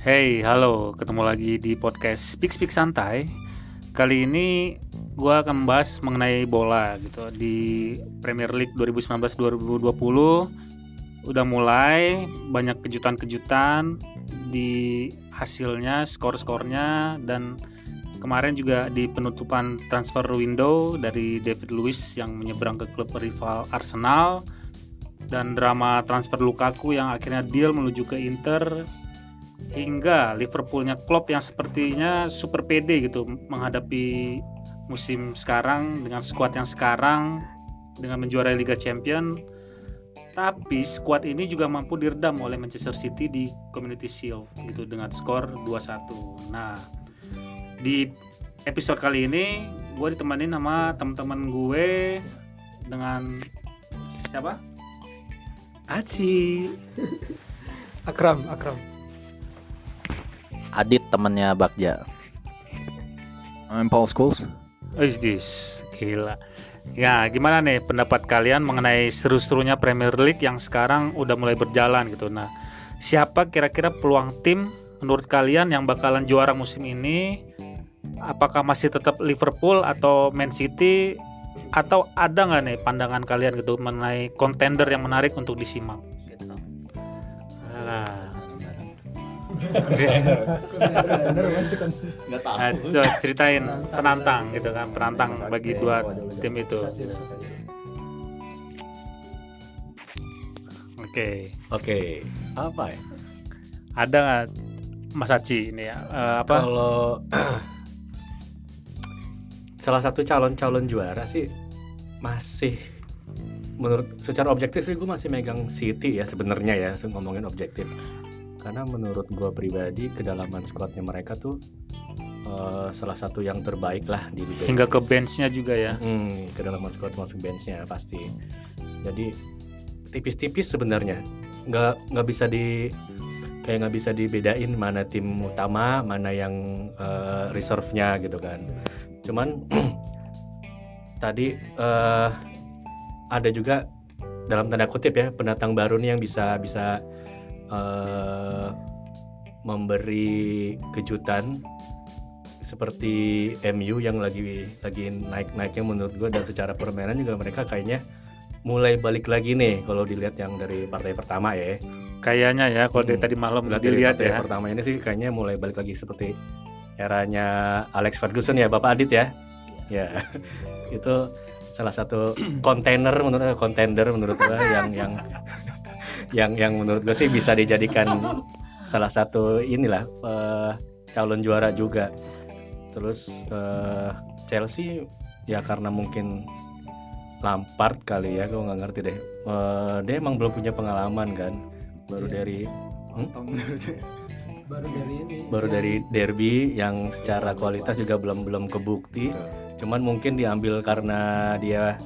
Hey, halo, ketemu lagi di podcast Speak Speak Santai. Kali ini gue akan membahas mengenai bola gitu di Premier League 2019-2020 udah mulai banyak kejutan-kejutan di hasilnya, skor-skornya dan kemarin juga di penutupan transfer window dari David Luiz yang menyeberang ke klub rival Arsenal dan drama transfer Lukaku yang akhirnya deal menuju ke Inter hingga Liverpoolnya Klopp yang sepertinya super pede gitu menghadapi musim sekarang dengan skuad yang sekarang dengan menjuarai Liga Champion. Tapi skuad ini juga mampu diredam oleh Manchester City di Community Shield gitu dengan skor 2-1 nah di episode kali ini gue ditemani sama teman-teman gue dengan siapa? Aci. Akram Akram Adit temennya Bagja. I'm Paul Scholes Is this gila. Ya, gimana nih pendapat kalian mengenai seru-serunya Premier League yang sekarang udah mulai berjalan gitu. Nah, siapa kira-kira peluang tim menurut kalian yang bakalan juara musim ini? Apakah masih tetap Liverpool atau Man City? Atau ada nggak nih pandangan kalian gitu mengenai kontender yang menarik untuk disimak? Gitu. Nah, Nggak tahu. Nah, coba ceritain penantang gitu kan, penantang bagi dua tim itu. Oke, Oke. Apa ya? Ada nggak Mas Aci ini ya? Eh, apa? kalau salah satu calon-calon juara sih masih menurut secara objektif sih gue masih megang City ya sebenarnya ya ngomongin objektif karena menurut gue pribadi kedalaman squadnya mereka tuh eh, salah satu yang terbaik lah di Liga Hingga ke benchnya juga ya. Hmm, kedalaman squad masuk benchnya pasti. Jadi tipis-tipis sebenarnya, nggak nggak bisa di kayak nggak bisa dibedain mana tim utama, mana yang eh, reserve-nya gitu kan. Cuman tadi eh, ada juga dalam tanda kutip ya pendatang baru nih yang bisa bisa eh, memberi kejutan seperti MU yang lagi lagi naik-naiknya menurut gue dan secara permainan juga mereka kayaknya mulai balik lagi nih kalau dilihat yang dari partai pertama ya. Kayaknya ya kalau dari Hmm. tadi malam Lihat dari dilihat ya. pertama ini sih kayaknya mulai balik lagi seperti eranya Alex Ferguson ya Bapak Adit ya. Ya. itu salah satu kontainer menurut kontender menurut gue yang yang yang yang menurut gue sih bisa dijadikan salah satu inilah eh, calon juara juga. Terus eh, Chelsea ya karena mungkin Lampard kali ya, gue nggak ngerti deh. Eh, dia emang belum punya pengalaman kan, baru Iya. dari Baru dari ini baru dari derby yang secara kualitas juga belum belum kebukti. Cuman mungkin diambil karena dia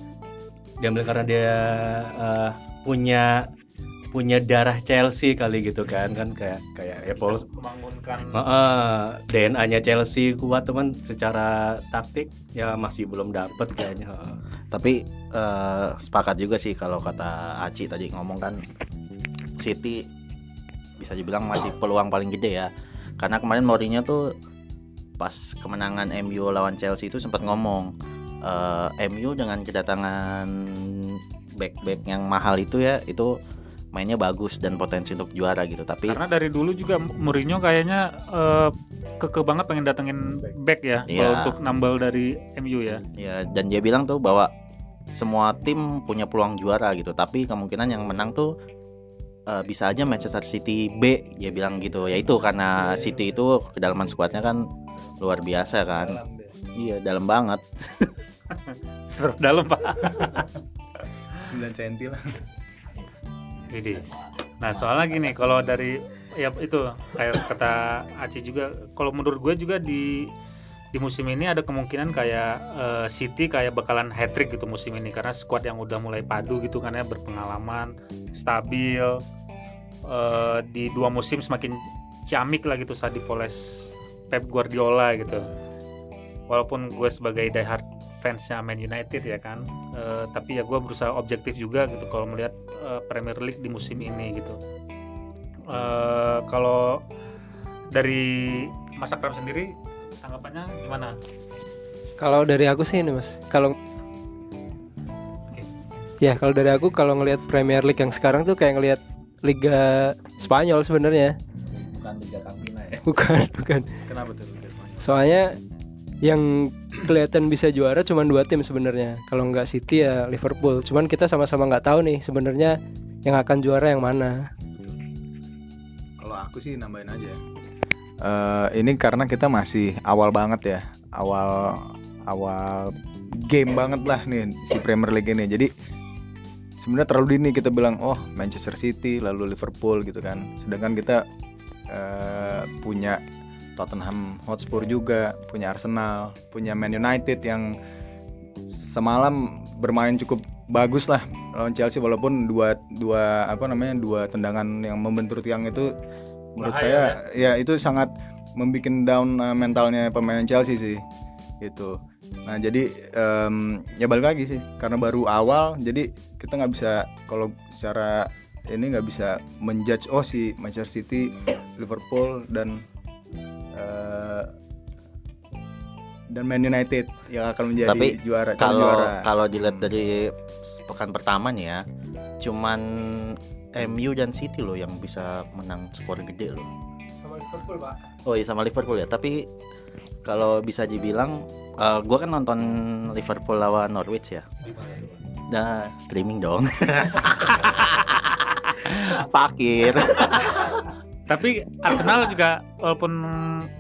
diambil karena dia eh, punya punya darah Chelsea kali gitu kan kan kayak kayak ya Paul membangunkan DNA-nya Chelsea kuat teman secara taktik ya masih belum dapet kayaknya. Heeh. Tapi eh, sepakat juga sih kalau kata Aci tadi ngomong kan City bisa dibilang masih peluang paling gede ya. Karena kemarin Mourinho tuh pas kemenangan MU lawan Chelsea itu sempat ngomong eh, MU dengan kedatangan back-back yang mahal itu ya itu mainnya bagus dan potensi untuk juara gitu. Tapi karena dari dulu juga Mourinho kayaknya eh, keke banget pengen datengin back ya kalau Iya. untuk nambal dari MU ya. Ya, dan dia bilang tuh bahwa semua tim punya peluang juara gitu, tapi kemungkinan yang menang tuh eh, bisa aja Manchester City B, dia bilang gitu. Ya itu karena City itu kedalaman skuadnya kan luar biasa kan. dalam. Iya, dalam banget. Dalam Pak. 9 cm lah Widis. Nah soalnya gini, kalau dari ya itu kayak kata Aci juga, kalau menurut gue juga di di musim ini ada kemungkinan kayak eh, City kayak bakalan hat trick gitu musim ini karena squad yang udah mulai padu gitu kan ya berpengalaman, stabil eh, di dua musim semakin ciamik lah gitu saat dipoles Pep Guardiola gitu. Walaupun gue sebagai diehard fansnya Man United ya kan, eh, tapi ya gue berusaha objektif juga gitu kalau melihat eh, Premier League di musim ini gitu. Eh, kalau dari Mas Akram sendiri tanggapannya gimana? Kalau dari aku sih ini mas, kalau ya kalau dari aku kalau ngelihat Premier League yang sekarang tuh kayak ngelihat Liga Spanyol sebenarnya, bukan Liga Campina ya bukan bukan. Kenapa tuh? Liga Spanyol? Soalnya yang kelihatan bisa juara cuma dua tim sebenarnya. Kalau nggak City ya Liverpool. Cuman kita sama-sama nggak tahu nih sebenarnya yang akan juara yang mana. Kalau aku sih nambahin aja. Eh ini karena kita masih awal banget ya, awal awal game banget lah nih si Premier League ini. Jadi sebenarnya terlalu dini kita bilang oh Manchester City lalu Liverpool gitu kan. Sedangkan kita eh, punya Tottenham Hotspur juga, punya Arsenal, punya Man United yang semalam bermain cukup bagus lah lawan Chelsea walaupun dua dua apa namanya dua tendangan yang membentur tiang itu menurut Bahaya, saya ya? itu sangat membuat down uh, mentalnya pemain Chelsea sih gitu. Nah jadi em, ya balik lagi sih karena baru awal jadi kita nggak bisa kalau secara ini nggak bisa menjudge oh si Manchester City Liverpool dan eh, dan Man United yang akan menjadi Tapi juara kalau juara. kalau dilihat Hmm. dari pekan pertama nih ya cuman MU dan City loh yang bisa menang skor gede loh. Sama Liverpool pak. oh iya sama Liverpool ya. Tapi kalau bisa dibilang eh, gua kan nonton Liverpool lawan Norwich ya. Nah streaming dong. Fakir Tapi Arsenal juga walaupun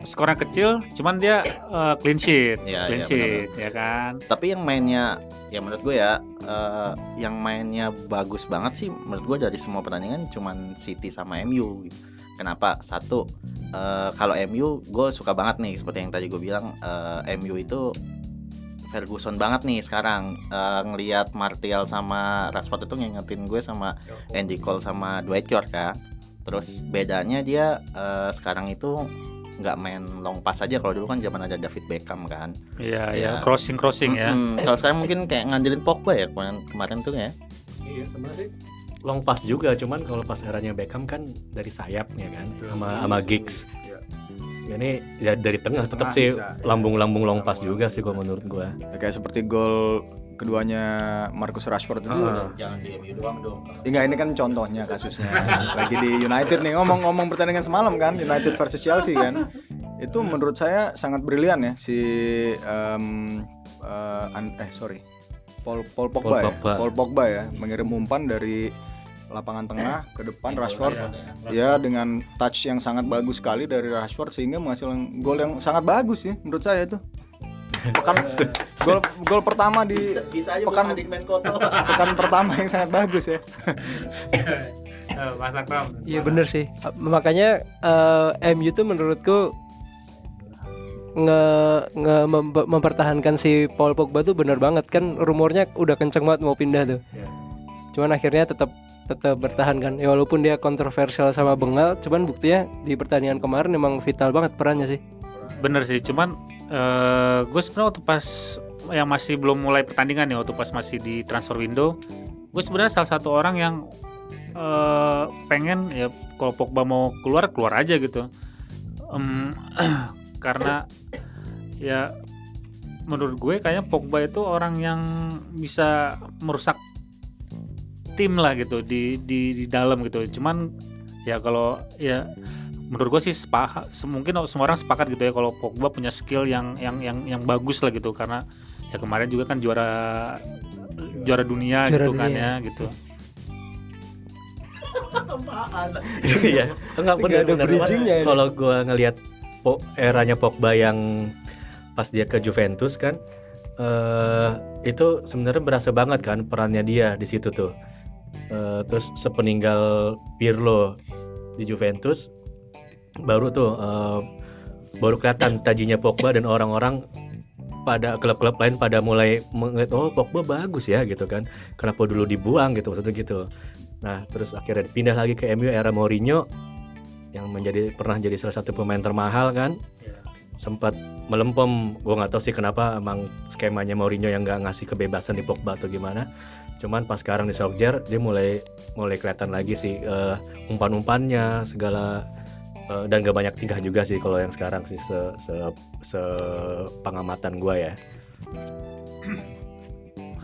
skornya kecil, cuman dia eh, clean sheet, Iya, clean iya, sheet, ya kan? tapi yang mainnya ya menurut gue ya eh, yang mainnya bagus banget sih menurut gue dari semua pertandingan cuman City sama MU gitu. kenapa? Satu eh, kalau MU gue suka banget nih seperti yang tadi gue bilang eh, MU itu Ferguson banget nih sekarang. Eh, ngelihat Martial sama Rashford itu ngingetin gue sama Andy Cole sama Dwight York kan terus bedanya dia eh, sekarang itu nggak main long pass aja kalau dulu kan zaman ada David Beckham kan Iya, ya, Iya. crossing crossing ya. Mm-mm. Kalau sekarang mungkin kayak ngandelin Pogba ya kemarin kemarin tuh ya. Iya sebenarnya long pass juga, cuman kalau pas eranya Beckham kan dari sayap ya kan, sama sama Giggs. Iya. Ini ya dari tengah tetap Tengah sih iya. lambung-lambung long pass juga sih kalau menurut gua. Ya, kayak seperti gol keduanya Marcus Rashford itu Ah. Jangan di MU doang dong. Enggak, ini kan contohnya kasusnya. Lagi di United nih ngomong-ngomong pertandingan semalam kan, United versus Chelsea kan. Itu menurut saya sangat brilian ya si eh, an- eh sorry. Paul Paul Pogba, Paul ya. Pogba. Paul Pogba ya, mengirim umpan dari lapangan tengah ke depan Rashford. Ya dengan touch yang sangat bagus sekali dari Rashford sehingga menghasilkan gol yang sangat bagus sih menurut saya itu. Pekan gol gol pertama di Bisa aja Pekan- main kotor. pekan pertama yang sangat bagus ya. Eh, Mas Akram. Iya bener sih. Makanya eh, MU tuh menurutku nge, nge mem- mempertahankan si Paul Pogba tuh bener banget kan rumornya udah kenceng banget mau pindah tuh. Iya. Cuman akhirnya tetap tetap bertahan kan. Ya walaupun dia kontroversial sama Bengal, cuman buktinya di pertandingan kemarin emang vital banget perannya sih. Bener sih, cuman eh gue sebenarnya waktu pas yang masih belum mulai pertandingan ya, waktu pas masih di transfer window, gue sebenarnya salah satu orang yang eh pengen ya kalau Pogba mau keluar keluar aja gitu, Em, karena ya menurut gue kayaknya Pogba itu orang yang bisa merusak tim lah gitu di di di dalam gitu. Cuman ya kalau ya menurut gue sih sepakat mungkin semua orang sepakat gitu ya kalau Pogba punya skill yang yang yang yang bagus lah gitu karena ya kemarin juga kan juara juara dunia Juara gitu kan dunia. ya gitu. Iya, enggak Nggak ada benar bridging-nya. Kalau gua ngelihat po- eranya Pogba yang pas dia ke Juventus kan eh itu sebenarnya berasa banget kan perannya dia di situ tuh. Eh, terus sepeninggal Pirlo di Juventus baru tuh eh, baru kelihatan tajinya Pogba dan orang-orang pada klub-klub lain pada mulai melihat oh Pogba bagus ya gitu kan. Kenapa dulu dibuang? gitu maksudnya gitu. Nah terus akhirnya pindah lagi ke MU era Mourinho yang menjadi pernah jadi salah satu pemain termahal kan. Sempat melempem gue nggak tahu sih kenapa emang skemanya Mourinho yang nggak ngasih kebebasan di Pogba atau gimana. Cuman pas sekarang di Solskjaer dia mulai mulai kelihatan lagi sih eh, umpan-umpannya segala eh, dan gak banyak tingkah juga sih kalau yang sekarang sih se se, se- pengamatan gua ya.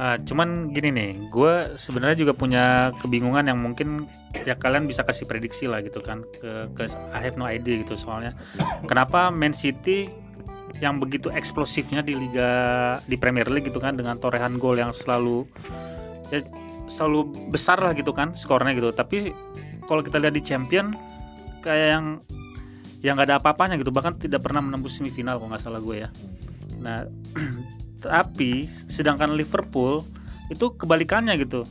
Ah, cuman gini nih, gue sebenarnya juga punya kebingungan yang mungkin ya kalian bisa kasih prediksi lah gitu kan ke, ke I have no idea gitu soalnya. Kenapa Man City yang begitu eksplosifnya di liga di Premier League gitu kan dengan torehan gol yang selalu ya selalu besar lah gitu kan skornya gitu. Tapi kalau kita lihat di Champion kayak yang yang nggak ada apa-apanya gitu. Bahkan tidak pernah menembus semifinal kalau nggak salah gue ya. Nah tapi sedangkan Liverpool itu kebalikannya gitu.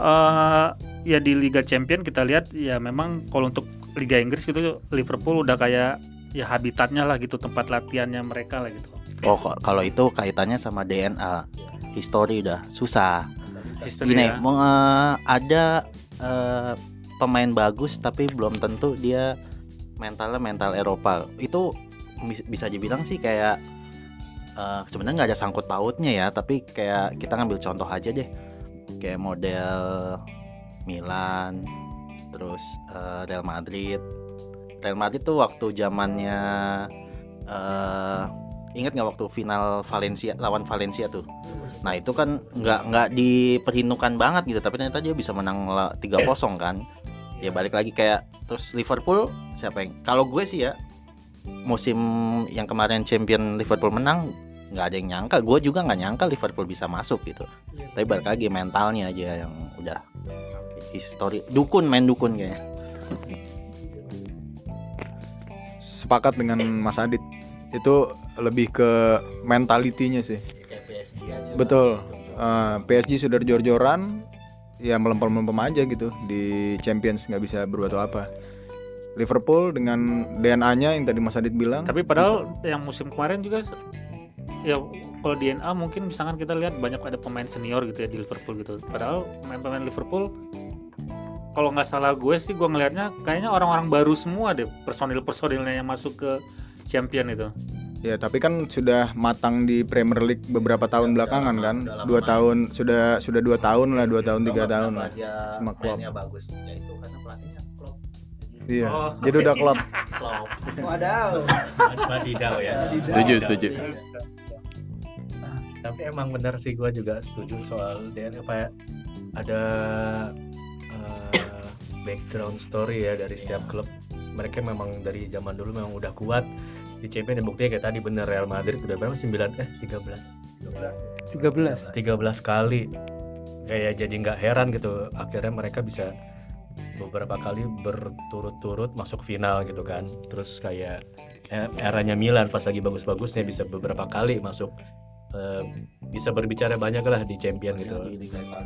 Eh, ya di Liga Champion kita lihat ya memang kalau untuk Liga Inggris gitu Liverpool udah kayak ya habitatnya lah gitu tempat latihannya mereka lah gitu. Oh, kalau itu kaitannya sama DNA, histori udah susah. History Gini, ya. mau eh, ada eh, pemain bagus tapi belum tentu dia mentalnya mental Eropa. Itu bis- bisa dibilang sih kayak eh, sebenarnya nggak ada sangkut pautnya ya, tapi kayak kita ngambil contoh aja deh, kayak model Milan, terus eh, Real Madrid. Real Madrid tuh waktu zamannya eh ingat nggak waktu final Valencia lawan Valencia tuh nah itu kan nggak nggak diperhitungkan banget gitu tapi ternyata dia bisa menang la- 3-0 kan ya balik lagi kayak terus Liverpool siapa yang kalau gue sih ya musim yang kemarin champion Liverpool menang nggak ada yang nyangka. Gue juga nggak nyangka Liverpool bisa masuk gitu. Tapi balik lagi mentalnya aja yang udah histori dukun main dukun kayaknya. Sepakat dengan Mas Adit. Itu lebih ke mentalitinya sih. Betul. Eh, PSG sudah jor-joran, ya melempem-melempem aja gitu di Champions nggak bisa berbuat apa. Liverpool dengan DNA-nya yang tadi Mas Adit bilang. tapi padahal yang musim kemarin juga ya kalau DNA mungkin misalkan kita lihat banyak ada pemain senior gitu ya di Liverpool gitu padahal pemain-pemain Liverpool kalau nggak salah gue sih gue ngelihatnya kayaknya orang-orang baru semua deh personil-personilnya yang masuk ke champion itu Ya tapi kan sudah matang di Premier League beberapa tahun belakangan kan. Dua tahun sudah sudah dua tahun lah, dua tahun tiga tahun lah. sama Klopp. bagus ya itu karena pelatihnya Klopp Iya. Oh. Jadi udah klub. Klopp Wadaw. Wadidaw ya Setuju, setuju. tapi emang benar sih gue juga setuju soal DNA apa ya ada eh, background story ya dari setiap klub mereka memang dari zaman dulu memang udah kuat di champion dan buktinya kayak tadi bener Real Madrid udah berapa? 9 eh 13 13. 13 kali. Kayak jadi nggak heran gitu akhirnya mereka bisa beberapa kali berturut-turut masuk final gitu kan. Terus kayak eh, eranya Milan pas lagi bagus-bagusnya bisa beberapa kali masuk eh, bisa berbicara banyak lah di champion gitu.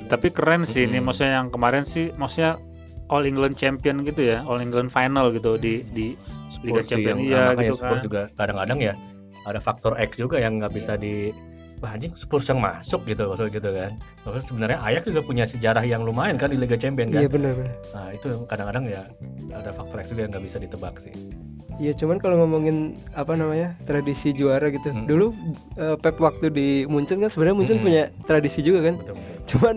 Tapi keren sih ini Mm-mm. maksudnya yang kemarin sih maksudnya All England Champion gitu ya All England Final gitu di di Liga Spurs sih Champion yang iya gitu Spurs kan juga kadang-kadang ya ada faktor X juga yang nggak bisa di wah anjing Spurs yang masuk gitu maksud gitu kan Terus sebenarnya Ajax juga punya sejarah yang lumayan kan di Liga Champion kan Iya benar benar. nah itu kadang-kadang ya ada faktor X juga yang nggak bisa ditebak sih Iya cuman kalau ngomongin apa namanya tradisi juara gitu. Hmm. Dulu eh, Pep waktu di Munchen kan sebenarnya Munchen Hmm. punya tradisi juga kan. betul-betul Cuman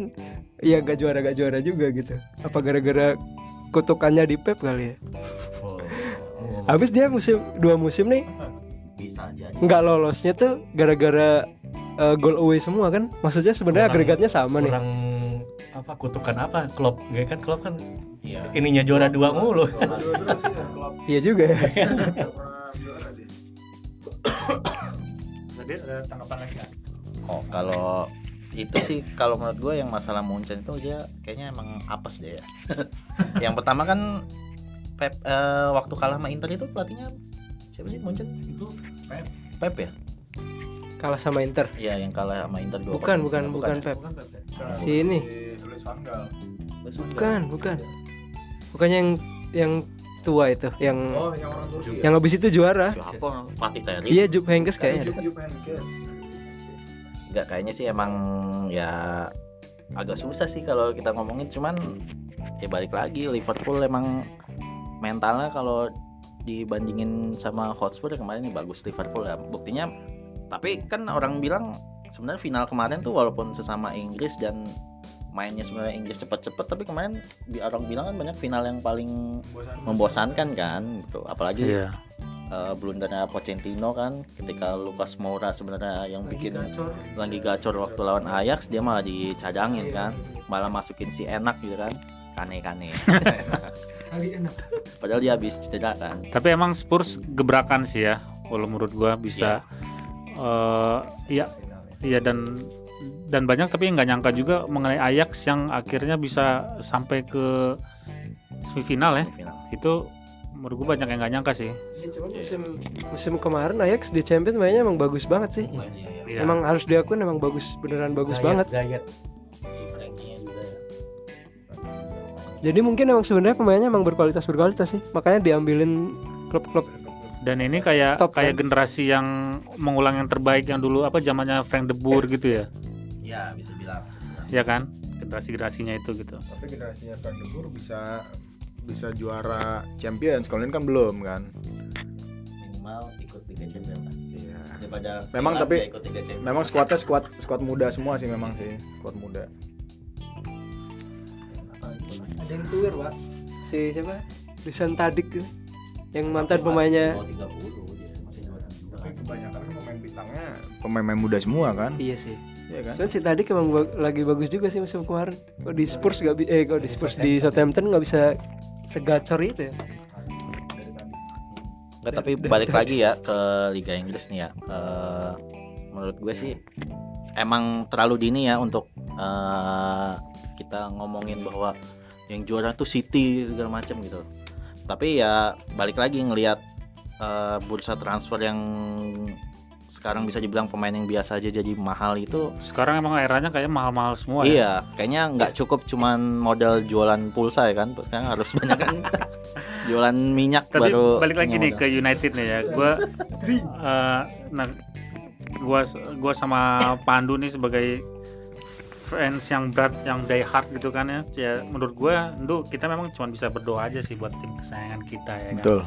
ya gak juara gak juara juga gitu. Apa gara-gara kutukannya di Pep kali ya? Oh, Habis dia musim dua musim nih bisa aja nggak lolosnya tuh gara-gara eh, goal away semua kan? Maksudnya sebenarnya agregatnya sama nih. kurang apa kutukan apa Klopp ya kan Klopp kan iya ininya juara dua mulu Iya juga ya. jadi ada tanggapan lagi? Oh, kalau itu sih kalau menurut gue yang masalah Munchen itu dia kayaknya emang apes deh ya. yang pertama kan Pep eh, waktu kalah sama Inter itu pelatihnya siapa sih Munchen? Itu Pep. Pep ya? Kalah sama Inter. Iya, yang kalah sama Inter 2-0. Bukan, bukan, bukan ya? Pep. Si ini. Bukan, bukan. Bukannya yang yang tua itu, yang Oh, yang orang Turki. yang habis itu juara. Siapa? Fatih Terim? Iya, Jupp Heynckes kayaknya. ada. Enggak kayaknya sih emang ya agak susah sih kalau kita ngomongin cuman ya balik lagi Liverpool emang mentalnya kalau dibandingin sama Hotspur yang kemarin ini bagus Liverpool ya. Buktinya tapi kan orang bilang sebenarnya final kemarin tuh walaupun sesama Inggris dan mainnya sebenarnya Inggris cepet-cepet tapi kemarin di orang bilang kan banyak final yang paling membosankan. kan gitu. Apalagi Iya. eh, blundernya Pochettino kan ketika Lucas Moura sebenarnya yang bikin lagi gacor waktu lawan Ajax dia malah dicadangin kan. Malah masukin si enak gitu kan kane kane padahal dia habis cedera kan Tapi emang Spurs gebrakan sih ya, kalau menurut gua bisa. eh ya, iya dan dan banyak tapi nggak nyangka juga mengenai Ajax yang akhirnya bisa sampai ke semifinal ya. Semifinal. Itu menurut gua banyak yang nggak nyangka sih. Ya, cuman musim musim kemarin Ajax di Champions mainnya emang bagus banget sih. Iya. Emang harus diakui emang bagus beneran bagus banget. Zayat. Jadi mungkin emang sebenarnya pemainnya emang berkualitas berkualitas sih. Makanya diambilin klub-klub Dan ini kayak Top, kayak kan? generasi yang mengulang yang terbaik yang dulu apa zamannya Frank de Boer gitu ya. ya bisa bilang Ya kan? Generasi-generasinya itu gitu. Tapi generasinya Van de Boer bisa bisa juara Champions. Kalau ini kan belum kan. minimal ikut Liga Champions lah Iya. daripada Memang tapi- Memang skuadnya skuad skuad muda semua sih memang sih, skuad muda. Ada yang tuir pak. Si siapa? Dusan Tadik. Yang mantan pemainnya. Masih di bawah 30 dia masih juara Tapi kebanyakan kan pemain bintangnya pemain-pemain muda semua kan? Iya sih. Iya kan? Cuman si Tadik emang ba- lagi bagus juga sih musim kemarin. Kok di Spurs gak bi- eh kok di Spurs di Southampton nggak bisa segacor itu ya. Nggak, tapi balik lagi ya ke Liga Inggris nih ya. Eh, menurut gue sih emang terlalu dini ya untuk eh, kita ngomongin bahwa yang juara tuh City segala macam gitu. Tapi ya balik lagi ngelihat eh, bursa transfer yang sekarang bisa dibilang pemain yang biasa aja jadi mahal itu Sekarang emang eranya kayak mahal-mahal semua ya. iya kayaknya nggak cukup cuman modal jualan pulsa ya kan sekarang harus banyak kan jualan minyak Tapi baru balik lagi nih modal. ke United nih ya. Gua eh, nah gua gua sama Pandu nih sebagai fans yang berat yang die hard gitu kan ya. Ya menurut gua Ndu kita memang cuma bisa berdoa aja sih buat tim kesayangan kita ya kan. Betul.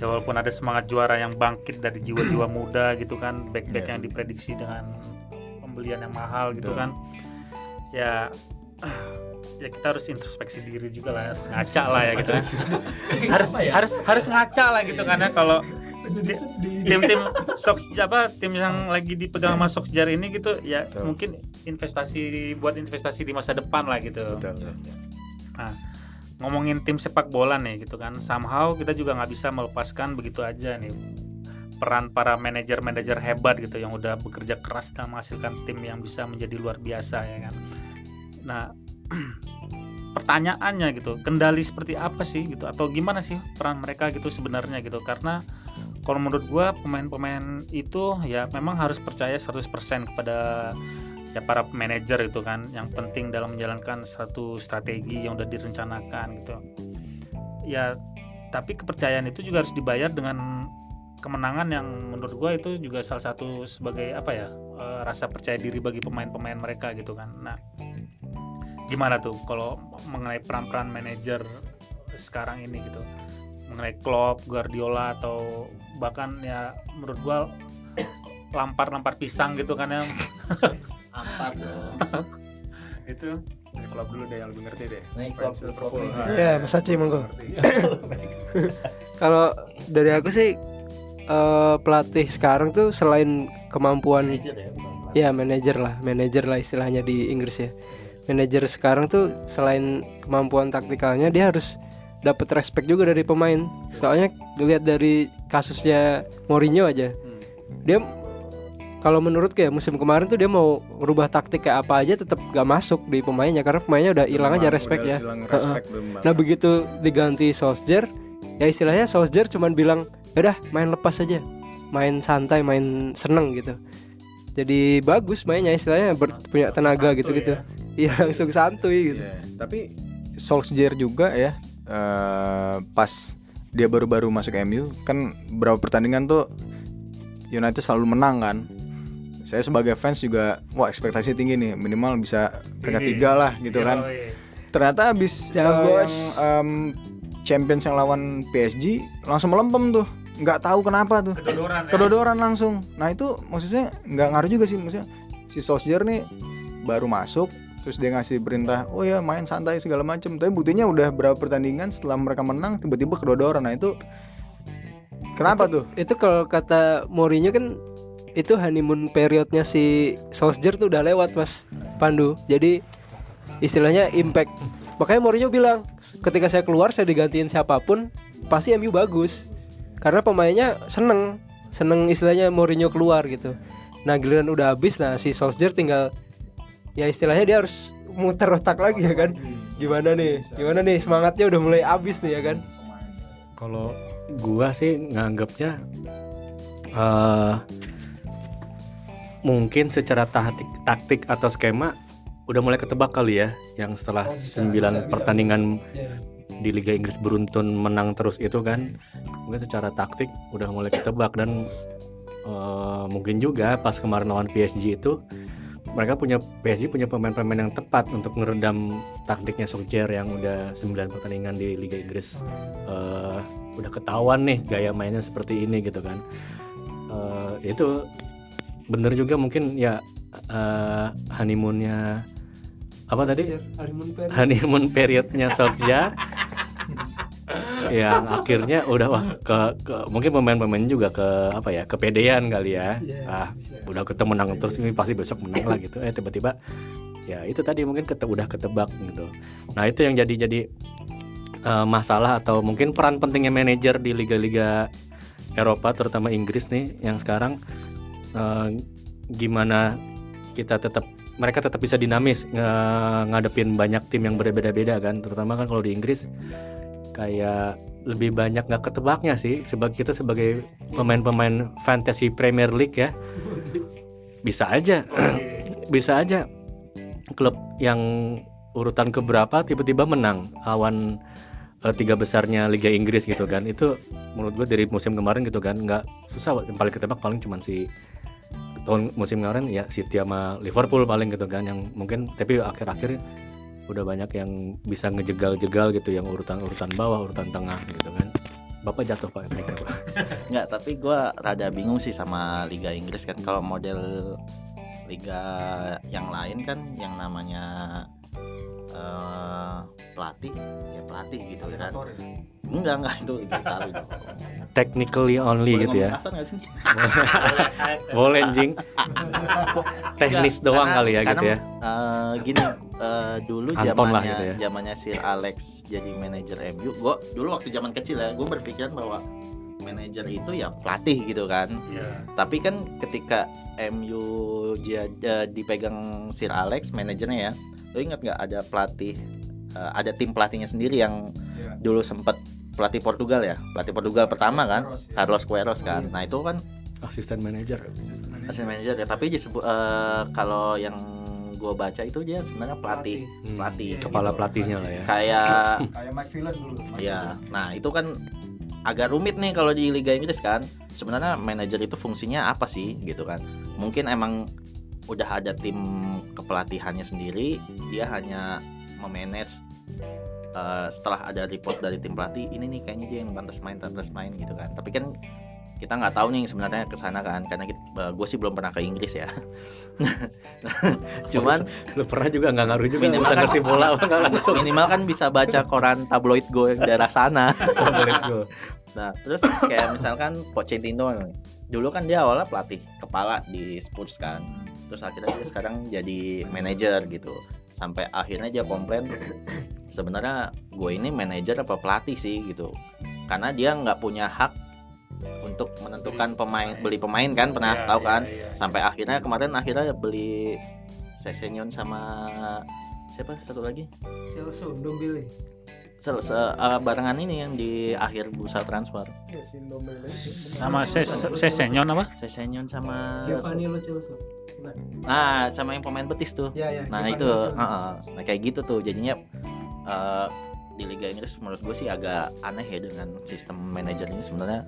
Ya walaupun ada semangat juara yang bangkit dari jiwa-jiwa muda gitu kan, back-back Iya. yang diprediksi dengan pembelian yang mahal gitu Betul. kan. Ya ya kita harus introspeksi diri juga lah, harus ngaca lah ya gitu kan. harus harus harus ngaca lah gitu kan ya kalau tim-tim Sox apa tim yang lagi dipegang sama Soxjar ini gitu ya Betul. mungkin investasi buat investasi di masa depan lah gitu. Betul. Ngomongin tim sepak bola nih gitu kan, somehow kita juga nggak bisa melepaskan begitu aja nih peran para manajer-manajer hebat gitu yang udah bekerja keras dan menghasilkan tim yang bisa menjadi luar biasa ya kan. Nah, pertanyaannya gitu, kendali seperti apa sih gitu atau gimana sih peran mereka gitu sebenarnya gitu karena kalau menurut gua pemain-pemain itu ya memang harus percaya 100% kepada ya para manajer itu kan yang penting dalam menjalankan satu strategi yang udah direncanakan gitu. Ya tapi kepercayaan itu juga harus dibayar dengan kemenangan yang menurut gua itu juga salah satu sebagai apa ya eh, rasa percaya diri bagi pemain-pemain mereka gitu kan. Nah, gimana tuh kalau mengenai peran-peran manajer sekarang ini gitu mengenai Klopp, Guardiola atau bahkan ya menurut gua lampar-lampar pisang gitu kan ya Ampar dong. Itu klub dulu deh yang lebih ngerti deh. Nih, Fans klub- Liverpool. Ya, Mas Aci monggo. Kalau dari aku sih eh, pelatih sekarang tuh selain kemampuan Manajer ya, ya manajer lah, manajer lah istilahnya di Inggris ya. Manajer sekarang tuh selain kemampuan taktikalnya dia harus dapat respect juga dari pemain. Soalnya dilihat dari kasusnya Mourinho aja. Hmm. Dia kalau menurut kayak musim kemarin tuh dia mau rubah taktik kayak apa aja tetap gak masuk di pemainnya karena pemainnya udah hilang aja respect ya. Hilang respect Nah begitu diganti Solskjaer, ya istilahnya Solskjaer cuman bilang, udah main lepas aja, main santai, main seneng gitu. Jadi bagus mainnya istilahnya ber- punya tenaga Santuy gitu-gitu. ya. Iya langsung santuy gitu. Iya, Tapi Solskjaer juga ya eh, pas dia baru-baru masuk MU kan berapa pertandingan tuh United selalu menang kan. Saya sebagai fans juga wah ekspektasi tinggi nih minimal bisa peringkat Tinggi. tiga lah gitu kan. Ternyata habis Jangan, eh, Bos. yang em, Champions yang lawan PSG langsung melempem tuh. Nggak tahu kenapa tuh. kedodoran ya. Kedodoran langsung. Nah itu maksudnya nggak ngaruh juga sih maksudnya si Solskjaer nih baru masuk terus dia ngasih perintah oh ya main santai segala macem. Tapi buktinya udah berapa pertandingan setelah mereka menang tiba-tiba kedodoran nah itu kenapa tuh? itu kalau kata Mourinho kan itu honeymoon periodnya si Solskjaer tuh udah lewat mas Pandu. Jadi istilahnya impact. Makanya Mourinho bilang ketika saya keluar saya digantiin siapa pun pasti MU bagus. Karena pemainnya seneng. Seneng istilahnya Mourinho keluar gitu. Nah giliran udah habis nah si Solskjaer tinggal ya istilahnya dia harus muter otak lagi ya kan? Gimana nih? gimana nih? Semangatnya udah mulai habis nih ya kan? Kalau gua sih nganggapnya eh mungkin secara taktik, taktik atau skema udah mulai ketebak kali ya yang setelah Oh, bisa, 9 bisa, bisa, pertandingan di Liga Inggris beruntun menang terus itu kan mungkin secara taktik udah mulai ketebak dan eh, mungkin juga pas kemarin lawan PSG itu mereka punya PSG punya pemain-pemain yang tepat untuk meredam taktiknya Solskjaer yang udah 9 pertandingan di Liga Inggris. Eh, udah ketahuan nih gaya mainnya seperti ini gitu kan. Eh, itu bener juga mungkin ya eh, honeymoonnya apa tadi? Honeymoon period. honeymoon periodnya Solskjaer yang akhirnya udah wah ke, ke- mungkin pemain-pemain juga ke apa ya kepedean kali ya. Iya, ah bisa. udah ketemu menang terus ini pasti besok menang lah gitu. Eh tiba-tiba ya itu tadi mungkin kete, udah ketebak gitu. Nah itu yang jadi jadi eh, masalah atau mungkin peran pentingnya manajer di liga-liga Eropa terutama Inggris nih yang sekarang eh, gimana kita tetap mereka tetap bisa dinamis ngadepin banyak tim yang berbeda-beda kan. Terutama kan kalau di Inggris kayak lebih banyak nggak ketebaknya sih sebagai kita sebagai pemain-pemain fantasy Premier League ya bisa aja bisa aja klub yang urutan keberapa tiba-tiba menang lawan eh, tiga besarnya Liga Inggris gitu kan. Itu menurut gue dari musim kemarin gitu kan nggak susah yang paling ketebak paling cuman si tahun musim kemarin ya City sama Liverpool paling gitu kan yang mungkin tapi akhir-akhir udah banyak yang bisa ngejegal-jegal gitu yang urutan-urutan bawah urutan tengah gitu kan Bapak jatuh Pak. Nggak, tapi gua rada bingung sih sama Liga Inggris kan kalau model liga yang lain kan yang namanya eh, pelatih ya pelatih gitu kan enggak enggak itu Italia dong. Technically only Boleh gitu ya. sih? Boleh anjing. Teknis Enggak, doang karena- kali ya gitu karena, ya. eh, gini eh, dulu zamannya gitu ya. zamannya Sir Alex jadi manajer MU gua dulu waktu zaman kecil ya gue berpikiran bahwa manajer itu ya pelatih gitu kan tapi kan ketika MU ja- ja- dipegang Sir Alex manajernya ya lo ingat nggak ada pelatih eh, ada tim pelatihnya sendiri yang Iya. dulu sempat pelatih Portugal ya? Pelatih Portugal pertama kan? Queiroz, ya. Carlos Queiroz kan? Nah itu kan Asisten manajer. asisten manajer ya. Tapi disebut eh, kalau yang gue baca itu dia sebenarnya pelatih. Hmm, pelatih. Kepala gitu. pelatihnya lah ya. kayak kayak Mike Villan dulu. Mike ya Villan. nah itu kan agak rumit nih kalau di Liga Inggris kan. Sebenarnya manajer itu fungsinya apa sih gitu kan? Mungkin emang udah ada tim kepelatihannya sendiri dia hanya memanage eh, setelah ada report dari tim pelatih ini nih kayaknya dia yang pantas main pantas main gitu kan tapi kan kita nggak tahu nih sebenarnya ke sana kan karena gue sih belum pernah ke Inggris ya cuman lu pernah juga nggak ngaruh juga Minimal bisa kan- ngerti bola langsung. minimal kan bisa baca koran tabloid gue yang daerah sana. Nah, terus kayak misalkan Pochettino dulu kan dia awalnya pelatih kepala di Spurs kan. Terus akhirnya dia sekarang jadi manajer gitu. Sampai akhirnya dia komplain sebenarnya gue ini manajer apa pelatih sih gitu. Karena dia nggak punya hak untuk menentukan pemain beli pemain kan pernah tahu kan. Sampai akhirnya kemarin akhirnya beli Sesenyon sama siapa satu lagi? Chelsea Dombele Se- se- eh, barengan ini yang di akhir bursa transfer. Iya, sama ses sesenyon apa Sesenyon sama Giovanni Lo Chelsea Nah, sama yang pemain betis tuh. ya ya Nah, itu Chelsea. heeh. Nah, kayak gitu tuh. Jadinya eh, di Liga Inggris menurut gue sih agak aneh ya dengan sistem manajer ini sebenarnya.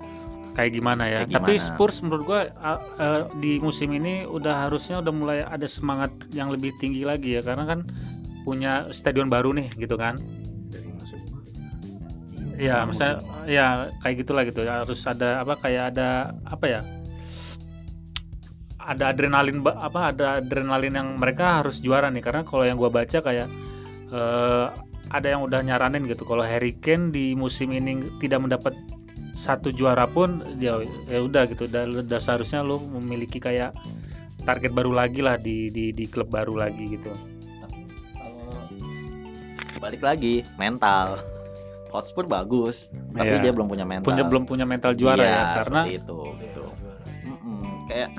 kayak gimana ya Kayak tapi gimana? Spurs menurut gua uh, uh, di musim ini udah harusnya udah mulai ada semangat yang lebih tinggi lagi ya karena kan punya stadion baru nih gitu kan ya misalnya ya kayak gitulah gitu ya harus ada apa kayak ada apa ya ada adrenalin apa ada adrenalin yang mereka harus juara nih karena kalau yang gua baca kayak eh, ada yang udah nyaranin gitu kalau Harry Kane di musim ini tidak mendapat satu juara pun ya ya udah gitu udah, udah seharusnya lo memiliki kayak target baru lagi lah di di di klub baru lagi gitu balik lagi mental. Hotspur bagus, tapi Iya. dia belum punya mental. punya belum punya mental juara Iya, ya karena itu gitu. Mm-mm, kayak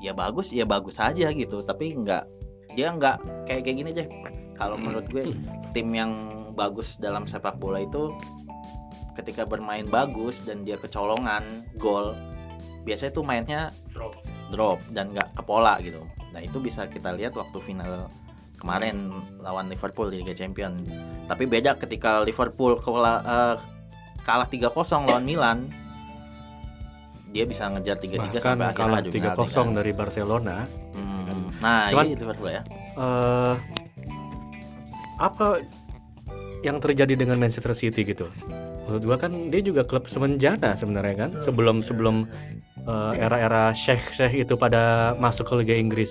ya bagus ya bagus aja gitu. Tapi nggak dia nggak kayak kayak gini deh kalau menurut gue tim yang bagus dalam sepak bola itu ketika bermain bagus dan dia kecolongan gol biasanya tuh mainnya Drop. drop dan nggak ke pola gitu. Nah itu bisa kita lihat waktu final kemarin lawan Liverpool di Liga Champion tapi beda ketika Liverpool kalah, eh, kalah 3-0 lawan Milan dia bisa ngejar 3-3 bahkan sampai akhir kalah adu 3-0 penalti kan. dari Barcelona Hmm, Nah, Cuman- ini Liverpool ya. eh apa yang terjadi dengan Manchester City gitu? Menurut gua kan dia juga klub semenjana sebenarnya kan sebelum sebelum eh, era-era Sheikh Sheikh itu pada masuk ke Liga Inggris.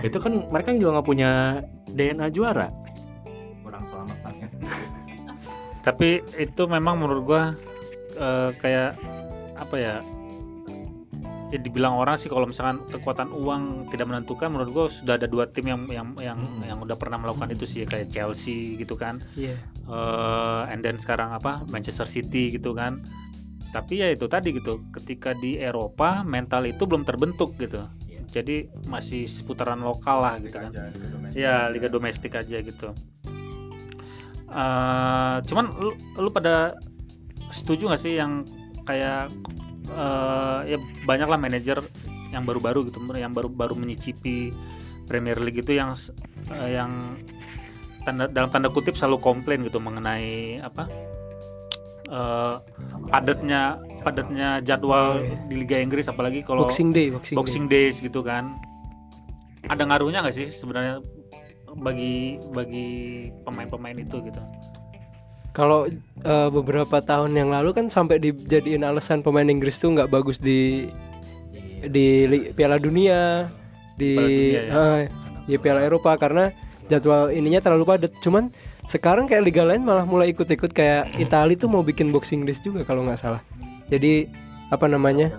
Itu kan mereka juga nggak punya DNA juara. Kurang selamat lah. tapi itu memang menurut gua eh, kayak apa ya ya dibilang orang sih kalau misalkan kekuatan uang tidak menentukan menurut gua sudah ada dua tim yang yang yang Hmm. yang udah pernah melakukan itu sih kayak Chelsea gitu kan. Iya. eh and then sekarang apa Manchester City gitu kan. Tapi ya itu tadi gitu ketika di Eropa mental itu belum terbentuk gitu. Jadi masih seputaran lokal lah gitu kan. Ya liga domestik aja. Gitu. Eh, cuman lu, lu pada setuju gak sih yang kayak eh, ya banyak lah manajer yang baru-baru gitu yang baru-baru menyicipi Premier League itu yang eh, yang tanda dalam tanda kutip selalu komplain gitu mengenai apa eh, padatnya padatnya jadwal di Liga Inggris apalagi kalau Boxing Day, Boxing, Boxing Days gitu kan. Ada ngaruhnya nggak sih sebenarnya bagi bagi pemain-pemain itu gitu? Day. Kalau eh, beberapa tahun yang lalu kan sampai dijadiin alasan pemain Inggris tuh nggak bagus di di Li- Piala Dunia, di Piala Dunia, ya. eh, di Piala Eropa karena jadwal ininya terlalu padat. Cuman sekarang kayak liga lain malah mulai ikut-ikut kayak Italia tuh mau bikin Boxing Days juga kalau nggak salah. Jadi apa namanya?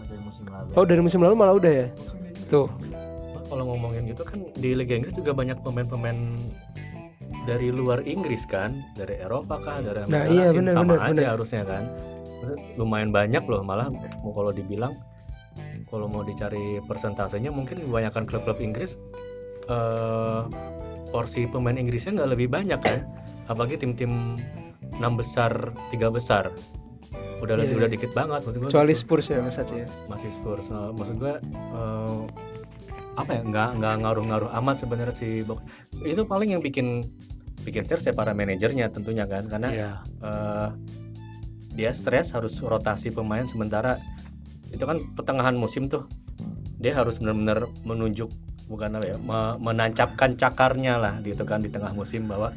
Oh dari musim lalu malah udah ya. Tuh. Kalau ngomongin gitu kan di Liga Inggris juga banyak pemain-pemain dari luar Inggris kan, dari Eropa kah, dari Amerika Nah, iya, bener, sama bener, aja bener. harusnya kan. Lumayan banyak loh malah mau kalau dibilang kalau mau dicari persentasenya mungkin kebanyakan klub-klub Inggris eh porsi pemain Inggrisnya nggak lebih banyak kan, apalagi tim-tim enam besar, tiga besar. Udah Iya. udah dikit banget maksud gua Kecuali gitu Spurs ya Mas ya. masih Spurs. Nah, maksud gue eh, apa ya nggak nggak ngaruh-ngaruh amat sebenarnya si Bok. Itu paling yang bikin bikin stres ya para manajernya tentunya kan karena Iya. eh, dia stres harus rotasi pemain sementara. Itu kan pertengahan musim tuh dia harus benar-benar menunjuk bukan apa ya me- menancapkan cakarnya lah gitu kan di tengah musim bahwa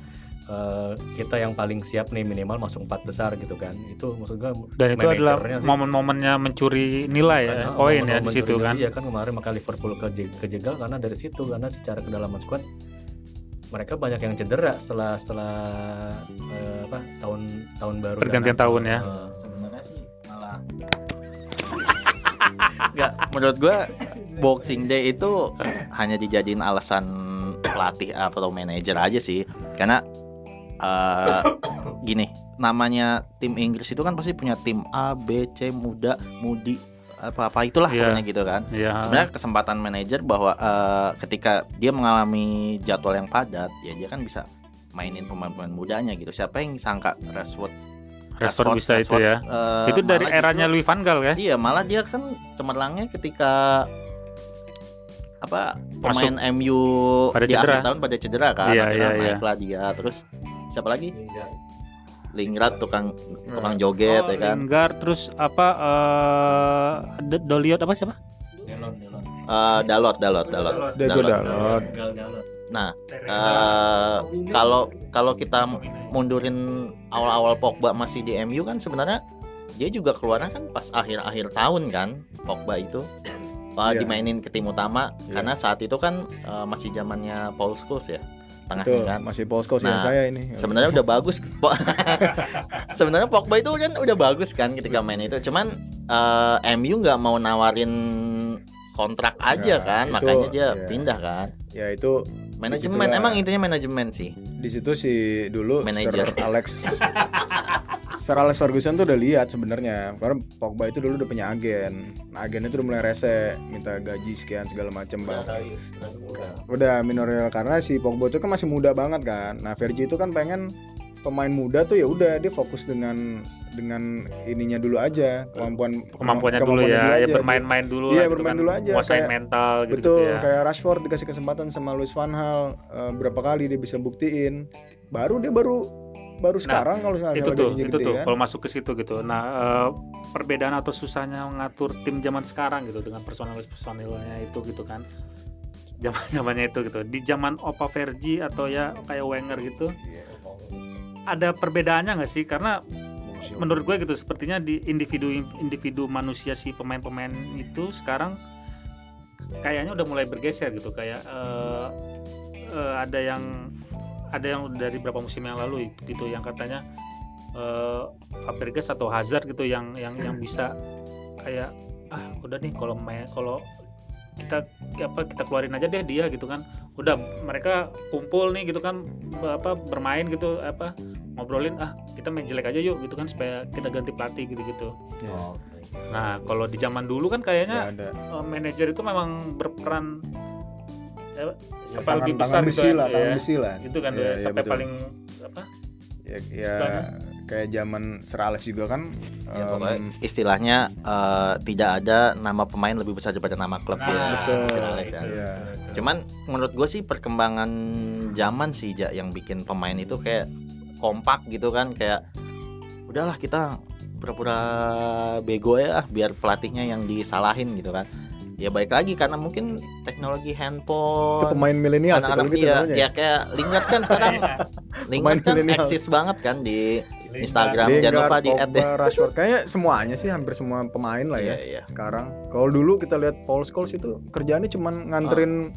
eh, kita yang paling siap nih minimal masuk empat besar gitu kan. Itu maksud gue dan itu adalah momen-momennya mencuri nilai ya Karena poin ya di situ kan. Iya kan kemarin maka Liverpool keje- kejegal karena dari situ karena secara kedalaman squad mereka banyak yang cedera setelah setelah eh, apa tahun tahun baru Pergantian dan- tahun ya. Eh, Sebenarnya sih malah Enggak, menurut gua Boxing Day itu hanya dijadiin alasan pelatih atau manajer aja sih. Karena eh, gini, namanya tim Inggris itu kan pasti punya tim A, B, C, muda, mudi, apa-apa itulah Iya. pokoknya gitu kan. ya Sebenarnya kesempatan manajer bahwa eh, ketika dia mengalami jadwal yang padat, ya dia kan bisa mainin pemain-pemain mudanya gitu. Siapa yang sangka Rashford Rashford bisa itu Rashford, ya eh, itu dari eranya justru- Louis van Gaal ya Iya, malah dia kan cemerlangnya ketika apa pemain MU Pada di cedera. akhir tahun pada cedera kan. Iya, Akhirnya iya, naiklah dia. Terus siapa lagi? Lingard tukang tukang joget Oh, ya kan. Lingard terus apa eh D- Doliot apa siapa Eh, Dalot, Dalot, Dalot. Dalot. Nah, eh, kalau kalau kita mundurin awal-awal Pogba masih di MU kan sebenarnya dia juga keluarnya kan pas akhir-akhir tahun kan Pogba itu uh, Iya. dimainin ke tim utama Iya. karena saat itu kan uh, masih zamannya Paul Scholes ya tengahnya kan. masih Scholes yang Nah, saya ini. sebenarnya udah bagus. Po- sebenarnya Pogba itu kan udah bagus kan ketika main itu. Cuman uh, MU nggak mau nawarin kontrak aja Ya, kan. itu, makanya dia ya. pindah kan. Ya itu manajemen Disitulah- emang intinya manajemen sih. Di situ si dulu Manajer. Sir Alex Sir Alex Ferguson tuh udah lihat sebenarnya karena Pogba itu dulu udah punya agen nah, agen itu udah mulai rese minta gaji sekian segala macam bang udah minorial karena si Pogba itu kan masih muda banget kan nah Fergie itu kan pengen pemain muda tuh ya udah dia fokus dengan dengan ininya dulu aja kemampuan kemampuannya dulu ya, ya aja. bermain-main dulu Iya, gitu bermain kan. dulu aja, kayak- mental gitu, Betul, ya. kayak Rashford dikasih kesempatan sama Luis Van Gaal eh, berapa kali dia bisa buktiin. Baru dia baru baru sekarang kalau misalnya itu tuh itu gede tuh kan. kalau masuk ke situ gitu. Nah eh, perbedaan atau susahnya mengatur tim zaman sekarang gitu dengan personalis personilnya itu gitu kan. Zaman zamannya itu gitu. Di zaman Opa Vergi atau ya kayak Wenger gitu ada perbedaannya nggak sih? Karena menurut gue gitu sepertinya di individu individu manusia si pemain-pemain itu sekarang kayaknya udah mulai bergeser gitu. Kayak eh, eh, ada yang ada yang dari beberapa musim yang lalu itu gitu yang katanya eh Fabregas atau Hazard gitu yang yang yang bisa kayak ah udah nih kalau main kalau kita apa kita keluarin aja deh dia gitu kan. Udah mereka kumpul nih gitu kan apa bermain gitu apa ngobrolin ah kita main jelek aja yuk gitu kan supaya kita ganti pelatih gitu gitu Ya, nah kalau di zaman dulu kan kayaknya eh, manajer itu memang berperan ya, Ya, siapa lebih besar tangan, tangan gitu besi kan, lah, ya. tangan besi lah. itu kan Iya, ya, sampai betul. paling apa Ya, ya kayak zaman Sir Alex juga kan. Ya, pokoknya istilahnya eh, tidak ada nama pemain lebih besar daripada nama klub Nah, ya. betul. Sir Alex ya. Iya. Cuman menurut gue sih perkembangan zaman sih Ja, yang bikin pemain itu kayak kompak gitu kan kayak udahlah kita pura-pura bego ya biar pelatihnya yang disalahin gitu kan. Ya baik lagi karena mungkin teknologi itu handphone pemain milenial anak-anak gitu iya, namanya. ya kayak Lingard kan sekarang Lingard kan milenial. eksis banget kan di Instagram Lingard, jangan lupa di add deh. Rashford kayaknya semuanya sih hampir semua pemain lah ya. Iya, iya. sekarang. Kalau dulu kita lihat Paul Scholes itu kerjaannya cuman nganterin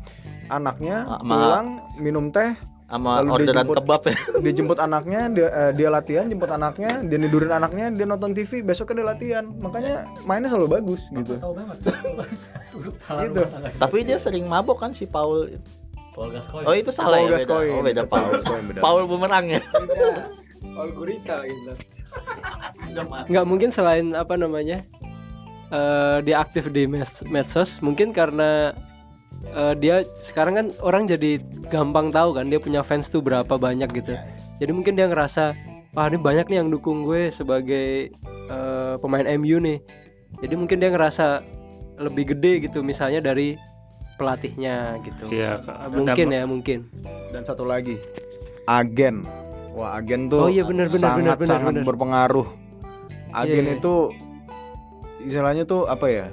anaknya Ah, ma- pulang minum teh, sama Lalu orderan jemput- kebab ya. dia jemput anaknya, dia, eh, dia latihan, jemput anaknya, dia nidurin anaknya, dia nonton TV, besoknya dia latihan. Makanya mainnya selalu bagus gitu. Gitu. Tapi dia sering mabok kan si Paul. Paul Gascoigne. Oh itu salah Paul ya beda. Gascoigne. Oh beda Paul. Gascoigne beda. Paul bumerang ya. Paul Gurita gitu nggak mungkin selain apa namanya eh dia aktif di mes- medsos mungkin karena eh, dia sekarang kan orang jadi gampang tahu kan dia punya fans tuh berapa banyak gitu jadi mungkin dia ngerasa wah ini banyak nih yang dukung gue sebagai eh, pemain MU nih jadi mungkin dia ngerasa lebih gede gitu misalnya dari pelatihnya gitu Iya, mungkin dan- ya mungkin Dan satu lagi, agen. Wah, agen tuh Oh iya, benar, benar, sangat benar, benar, sangat benar. berpengaruh. Agen Iya, iya. itu istilahnya tuh apa ya?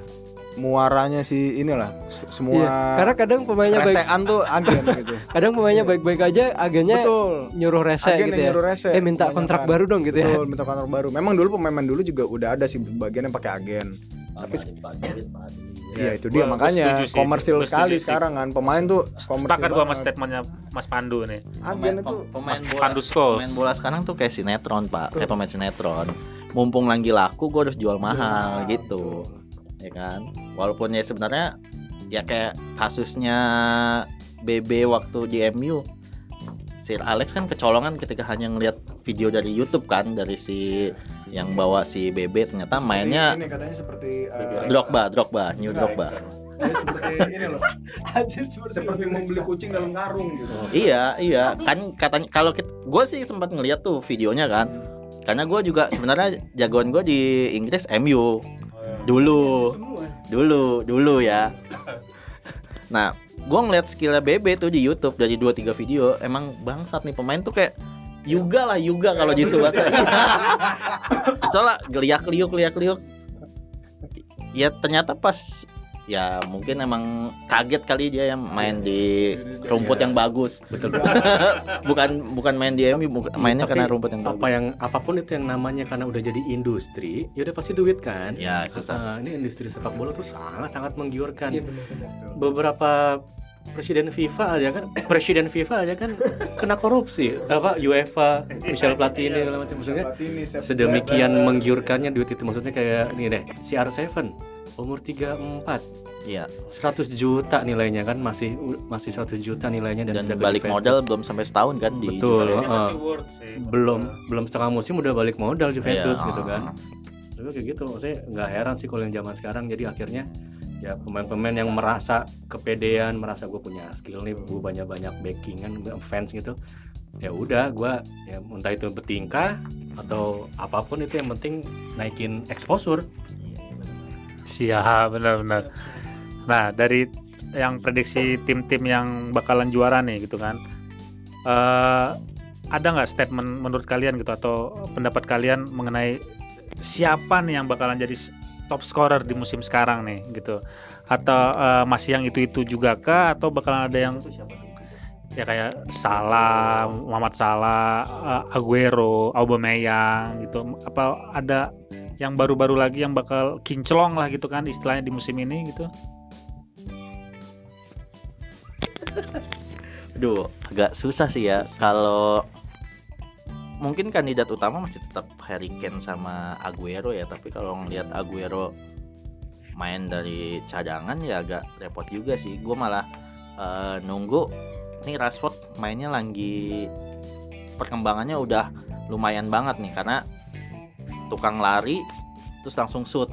Muaranya si inilah se- semua Iya, karena kadang pemainnya baik resean tuh agen gitu. kadang pemainnya baik-baik aja agennya Betul. nyuruh rese Agen gitu ya nyuruh rese. eh minta kontrak baru dong gitu ya Betul, minta kontrak baru. Memang dulu pemain dulu juga udah ada sih bagian yang pakai agen. Tapi Iya itu dia Gua- gua makanya sih, komersil gua sekali sih. sekarang kan pemain tuh komersil. sepakat gua sama statementnya Mas Pandu nih Agen itu pemain Mas bola Pandu Scholes. pemain bola sekarang tuh kayak sinetron pak kayak pemain sinetron mumpung lagi laku gue harus jual mahal Iya, gitu ya kan walaupun ya sebenarnya ya kayak kasusnya BB waktu di MU Sir Alex kan kecolongan ketika hanya ngelihat video dari YouTube kan dari si yang bawa si BB ternyata seperti mainnya ini katanya seperti eh, Drogba Drogba New enggak, Drogba seperti ini loh. seperti membeli kucing dalam karung gitu. Iya, iya. Kan katanya kalau gue sih sempat ngeliat tuh videonya kan. Karena gue juga sebenarnya jagoan gue di Inggris MU dulu, dulu, dulu ya. Nah, gue ngeliat skillnya BB tuh di YouTube dari 2-3 video, emang bangsat nih pemain tuh kayak Yuga lah Yuga kalau di Subasa. Soalnya geliak liuk liak liuk. Ya ternyata pas ya mungkin emang kaget kali dia yang main di rumput yang bagus. betul bukan bukan main di MU, bukan- mainnya Tapi karena rumput yang apa bagus. yang apa pun itu yang namanya karena udah jadi industri ya udah pasti duit kan Ya, susah. Nah, ini industri sepak bola tuh sangat sangat menggiurkan Iya benar. beberapa presiden FIFA aja kan. Presiden FIFA aja kan kena korupsi. Apa UEFA Michel Platini segala macam. Maksudnya sedemikian menggiurkannya duit itu. Maksudnya kayak ini deh CR7 umur 34 Iya. 100 juta nilainya kan masih masih 100 juta nilainya dan, Dan bisa balik beli modal Juventus. belum sampai setahun kan di Betul. Sih. belum belum setengah musim udah balik modal Juventus Iya, gitu kan. Tapi kayak gitu maksudnya nggak heran sih kalau yang zaman sekarang. Jadi akhirnya ya pemain-pemain yang merasa kepedean merasa gue punya skill nih gue banyak banyak backingan fans gitu ya udah gue ya entah itu bertingkah atau apa pun itu yang penting naikin exposure Siap, benar-benar. Nah, dari yang prediksi tim-tim yang bakalan juara nih gitu kan. eh ada nggak statement menurut kalian gitu atau pendapat kalian mengenai siapa nih yang bakalan jadi top scorer di musim sekarang nih gitu? Atau eh, masih yang itu-itu juga kah atau bakalan ada yang ya kayak Salah, Muhammad Salah, eh, Aguero, Aubameyang gitu. Apa ada yang baru-baru lagi yang bakal kinclong lah gitu kan istilahnya di musim ini gitu. Aduh, agak susah sih ya. Kalau mungkin kandidat utama masih tetap Harry Kane sama Aguero ya, tapi kalau ngelihat Aguero main dari cadangan ya agak repot juga sih. Gue malah eh, nunggu nih Rashford mainnya lagi perkembangannya udah lumayan banget nih karena tukang lari terus langsung shoot.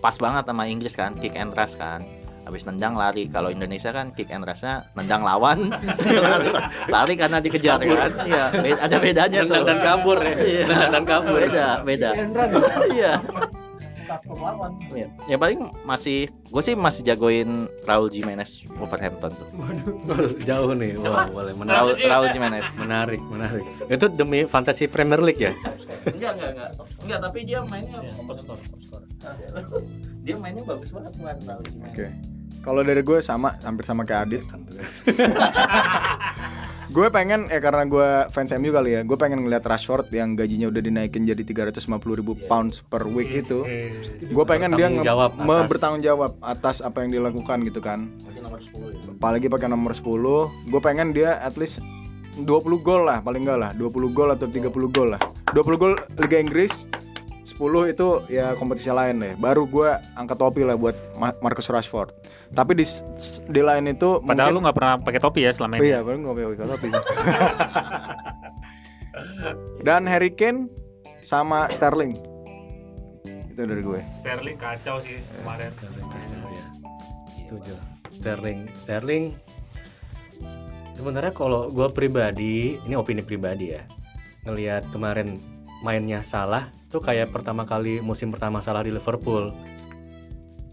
Pas banget sama Inggris kan, kick and rush kan habis nendang lari. Kalau Indonesia kan kick and rushnya nendang lawan. Lari, lari karena dikejar kan? Iya be- ada bedanya tuh. Nendang dan kabur ya. Iya. Nendang dan kabur. beda beda. Iya Iya. ya paling masih gue sih masih jagoin Raul Jimenez Wolverhampton tuh. Waduh, jauh nih wah boleh. Raul, menarik. Raul Jimenez. Menarik menarik. Itu demi fantasi Premier League ya? Enggak enggak enggak. Enggak tapi dia mainnya dia mainnya bagus banget buat Raul Jimenez. Oke. Kalau dari gue sama, hampir sama kayak Adit. gue pengen, eh karena gue fans MU kali ya, gue pengen ngeliat Rashford yang gajinya udah dinaikin jadi 350 ribu pounds per week itu. Gue pengen dia Bertanggung nge- jawab me- atas- bertanggung jawab atas apa yang dilakukan gitu kan. Berarti nomor 10 ya Apalagi pakai nomor 10, gue pengen dia at least 20 gol lah paling enggak lah, 20 gol atau 30 gol lah. 20 gol Liga Inggris, 10 itu ya kompetisi lain deh. Baru gue angkat topi lah buat Ma- Marcus Rashford. Tapi di di lain itu Padahal lu mungkin- nggak pernah pakai topi ya selama Oh ini. iya, baru nggak pakai topi sih. Dan Harry Kane sama Sterling. Itu dari gue. Sterling kacau sih kemarin. Sterling kacau ya setuju Sterling Sterling sebenarnya kalau gue pribadi ini opini pribadi ya ngelihat kemarin mainnya salah tuh kayak pertama kali musim pertama salah di Liverpool.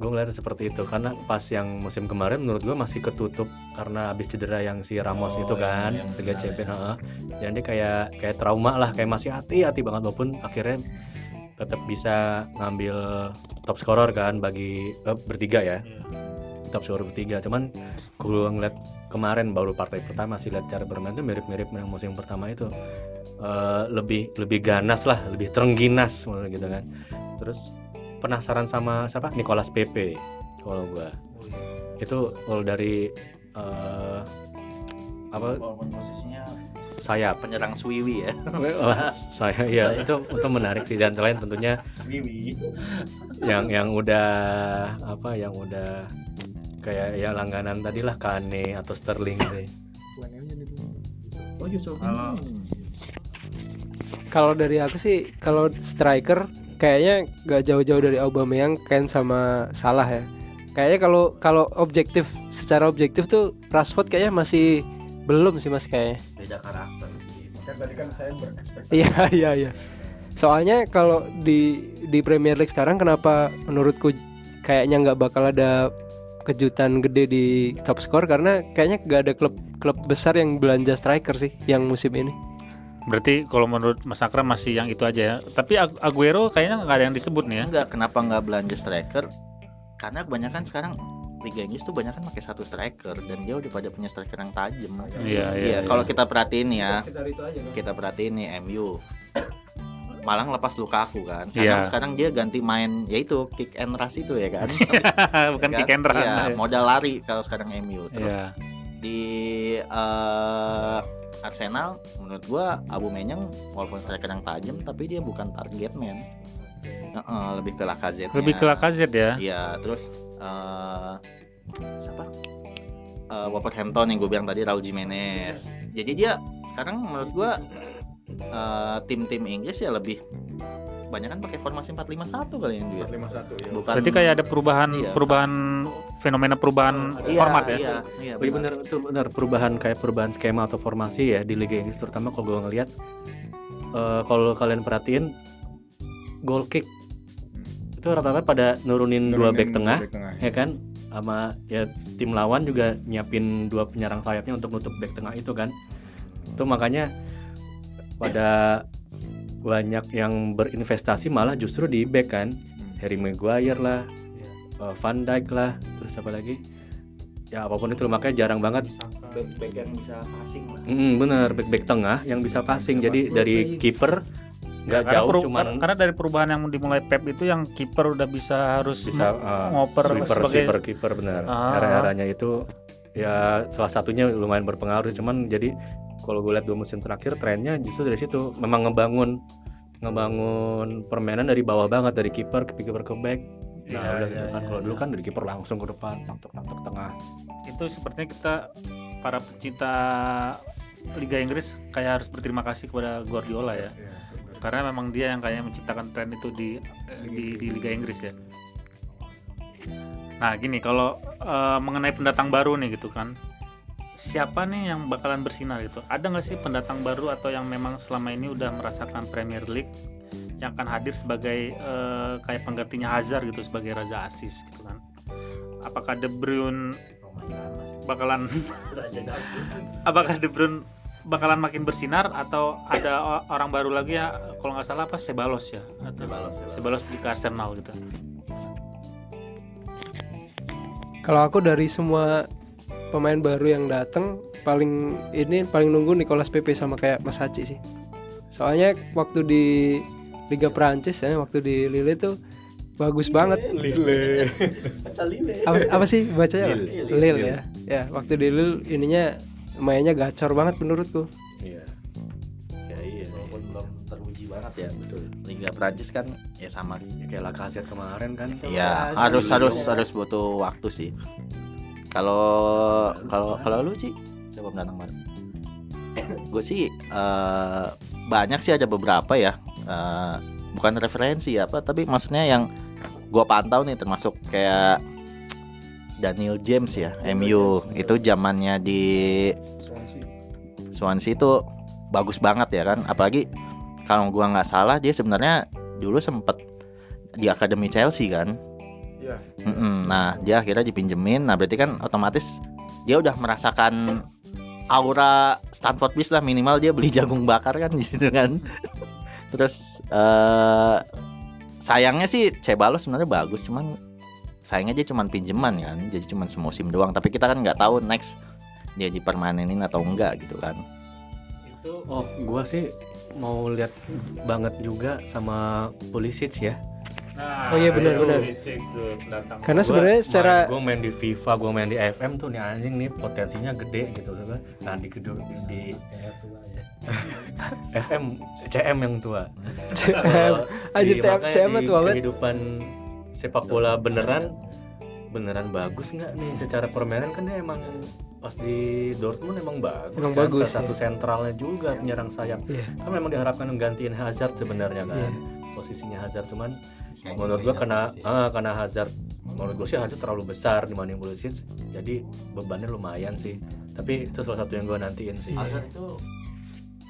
Gue ngeliat seperti itu karena pas yang musim kemarin menurut gue masih ketutup karena habis cedera yang si Ramos Oh, itu kan yang Liga benar, Champions heeh. jadi kayak kayak trauma lah kayak masih hati-hati banget walaupun akhirnya tetap bisa ngambil top scorer kan bagi eh, bertiga ya. Top scorer bertiga cuman gue ngeliat kemarin baru partai pertama sih lihat cara bermain tuh mirip-mirip yang musim pertama itu. Eh, lebih lebih ganas lah lebih terengginas gitu kan. Terus penasaran sama siapa? Nicolas Pepe kalau gua. Itu kalau dari eh, apa? Walaupun posisinya sayap. penyerang Swiwi ya. Wah, saya ya itu itu menarik sih. Dan selain tentunya Swiwi. yang yang udah apa yang udah kayak ya langganan tadi lah Kane atau Sterling sih. oh Yusuf Kalau- Kalau dari aku sih kalau striker kayaknya gak jauh-jauh dari Aubameyang, Kane sama Salah ya. Kayaknya kalau kalau objektif secara objektif tuh Rashford kayaknya masih belum sih mas kayaknya. beda karakter sih Kan tadi kan saya berekspektasi. Iya iya iya. Soalnya kalau di di Premier League sekarang kenapa menurutku kayaknya nggak bakal ada kejutan gede di top score karena kayaknya nggak ada klub klub besar yang belanja striker sih yang musim ini. Berarti kalau menurut Mas Akram masih yang itu aja ya. Tapi Ag- Aguero kayaknya nggak ada yang disebut nih ya. enggak kenapa enggak belanja striker karena kebanyakan sekarang Liga Inggris tuh banyak kan pakai satu striker dan dia udah pada punya striker yang tajam. Iya, iya, Iya, kalau kita perhatiin ya, aja kan. kita perhatiin nih MU. Malah ngelepas Lukaku kan. Karena Iya. sekarang dia ganti main yaitu kick and rush itu ya kan. Bukan kan, kick and run. Iya, modal lari kalau sekarang MU. Terus Iya. di eh, Arsenal menurut gua Abu Menyang walaupun striker yang tajam tapi dia bukan target man. Heeh, lebih ke Lacazette. Lebih ke Lacazette ya. Iya, terus eh siapa? Eh Wolverhampton yang gue bilang tadi Raul Jimenez. Jadi dia sekarang menurut gua eh, tim-tim Inggris ya lebih banyak kan pakai formasi 451 kali yang dia. 451 ya. Bukan Berarti kayak ada perubahan Iya. perubahan fenomena perubahan Iya, format ya. Iya, iya, Iya benar itu benar perubahan kayak perubahan skema atau formasi ya di Liga Inggris terutama kalau gue ngelihat eh, kalau kalian perhatiin goal kick itu rata-rata pada nurunin, dua back tengah ya kan sama ya tim lawan juga nyiapin dua penyerang sayapnya untuk nutup back tengah itu kan itu makanya pada banyak yang berinvestasi malah justru di back kan? Harry Maguire lah eh, Van Dijk lah terus apa lagi? Ya apa pun itu makanya jarang banget. Back, back yang bisa passing lah. Mm, bener back back tengah yang bisa passing. jadi passing. dari kiper nggak karena, jauh peru- cuman karena dari perubahan yang dimulai Pep itu yang kiper udah bisa harus bisa uh, ngoper sweeper sebagai sweeper kiper benar. Ah. era-eranya itu ya salah satunya lumayan berpengaruh cuman jadi kalau gue lihat dua musim terakhir trennya justru dari situ. Memang ngebangun ngebangun permainan dari bawah banget dari kiper ke kiper ke back. Nah Iya, udah iya, gitu kan. iya, kalau iya. dulu kan dari kiper langsung ke depan tantok tantok tengah. Itu sepertinya kita para pecinta Liga Inggris kayak harus berterima kasih kepada Guardiola ya. Karena memang dia yang kayak menciptakan tren itu di di, di Liga Inggris ya. Nah gini kalau eh, mengenai pendatang baru nih gitu kan siapa nih yang bakalan bersinar gitu? Ada nggak sih pendatang baru atau yang memang selama ini udah merasakan Premier League yang akan hadir sebagai eh, kayak penggantinya Hazard gitu sebagai raja asis gitu kan? Apakah De Bruyne bakalan apakah De Bruyne bakalan makin bersinar atau ada orang baru lagi ya kalau nggak salah apa Sebalos ya? Atau Sebalos, Sebalos. Sebalos di Arsenal gitu. Kalau aku dari semua pemain baru yang datang paling ini paling nunggu Nicolas Pepe sama kayak Mas Haji sih. Soalnya waktu di Liga Prancis ya, waktu di Lille tuh bagus banget. Lille Apa, apa sih bacanya? apa? Lille. Lille ya. Ya, waktu di Lille ininya mainnya gacor banget menurutku. iya ya iya Walaupun belum teruji banget ya, betul. Liga Prancis kan ya sama Ya, kayak Lacazette kemarin kan Iya, harus harus harus butuh waktu sih. Kalau kalau kalau lu sih siapa pendatang baru? gue sih eh, banyak sih ada beberapa ya. Eh, bukan referensi apa, tapi maksudnya yang gua pantau nih termasuk kayak Daniel James ya, MU itu zamannya di Swansea. Swansea itu bagus banget ya kan apalagi kalau gua nggak salah dia sebenarnya dulu sempet di akademi Chelsea kan Iya. Mm-mm. nah dia akhirnya dipinjemin. Nah berarti kan otomatis dia udah merasakan aura Stanford Beast lah. Minimal dia beli jagung bakar kan di situ kan. Terus eh sayangnya sih Cebalos sebenarnya bagus. Cuman sayangnya dia cuman pinjeman kan. Jadi cuman semusim doang. Tapi kita kan nggak tahu next dia dipermanenin atau enggak gitu kan. Itu oh gua sih mau lihat banget juga sama Pulisic ya Nah, Oh iya, benar, itu benar. Pulisic tuh pendatang. Karena sebenarnya secara gua main di FIFA gua main di FM tuh nih anjing nih potensinya gede gitu sebenarnya nah di kedua di FM CM yang tua TM makanya CM tua banget. kehidupan sepak bola beneran beneran bagus nggak nih secara permainan kan dia emang pas di Dortmund emang bagus Emang kan? bagus, satu ya. sentralnya juga penyerang sayap Iya. kan memang diharapkan menggantiin Hazard sebenarnya kan Iya. posisinya Hazard cuman menurut gua kena ah, karena Hazard. Menurut gua sih Hazard terlalu besar dibanding Pulisic jadi bebannya lumayan sih. Tapi itu salah satu yang gua nantiin sih. Hazard itu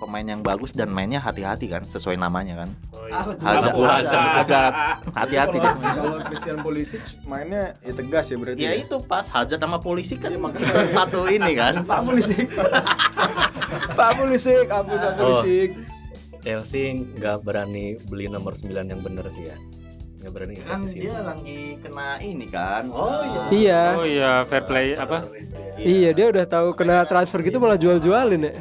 pemain yang bagus dan mainnya hati-hati kan sesuai namanya kan. Oh, iya. Hazard. Hazard. Hazard. Hati-hati Kalau deh kalau Christian Pulisic mainnya ya tegas ya berarti. ya itu pas Hazard sama polisi kan satu ini kan. Pak Pulisic. Pak Pulisic, ampun Pak Oh. Pulisic. Chelsea nggak berani beli nomor 9 yang bener sih ya nggak berani kan investasi dia lagi kena ini kan Oh, iya. Iya. Oh iya, fair play apa? Iya, dia udah tahu kena transfer gitu malah jual-jualin ya.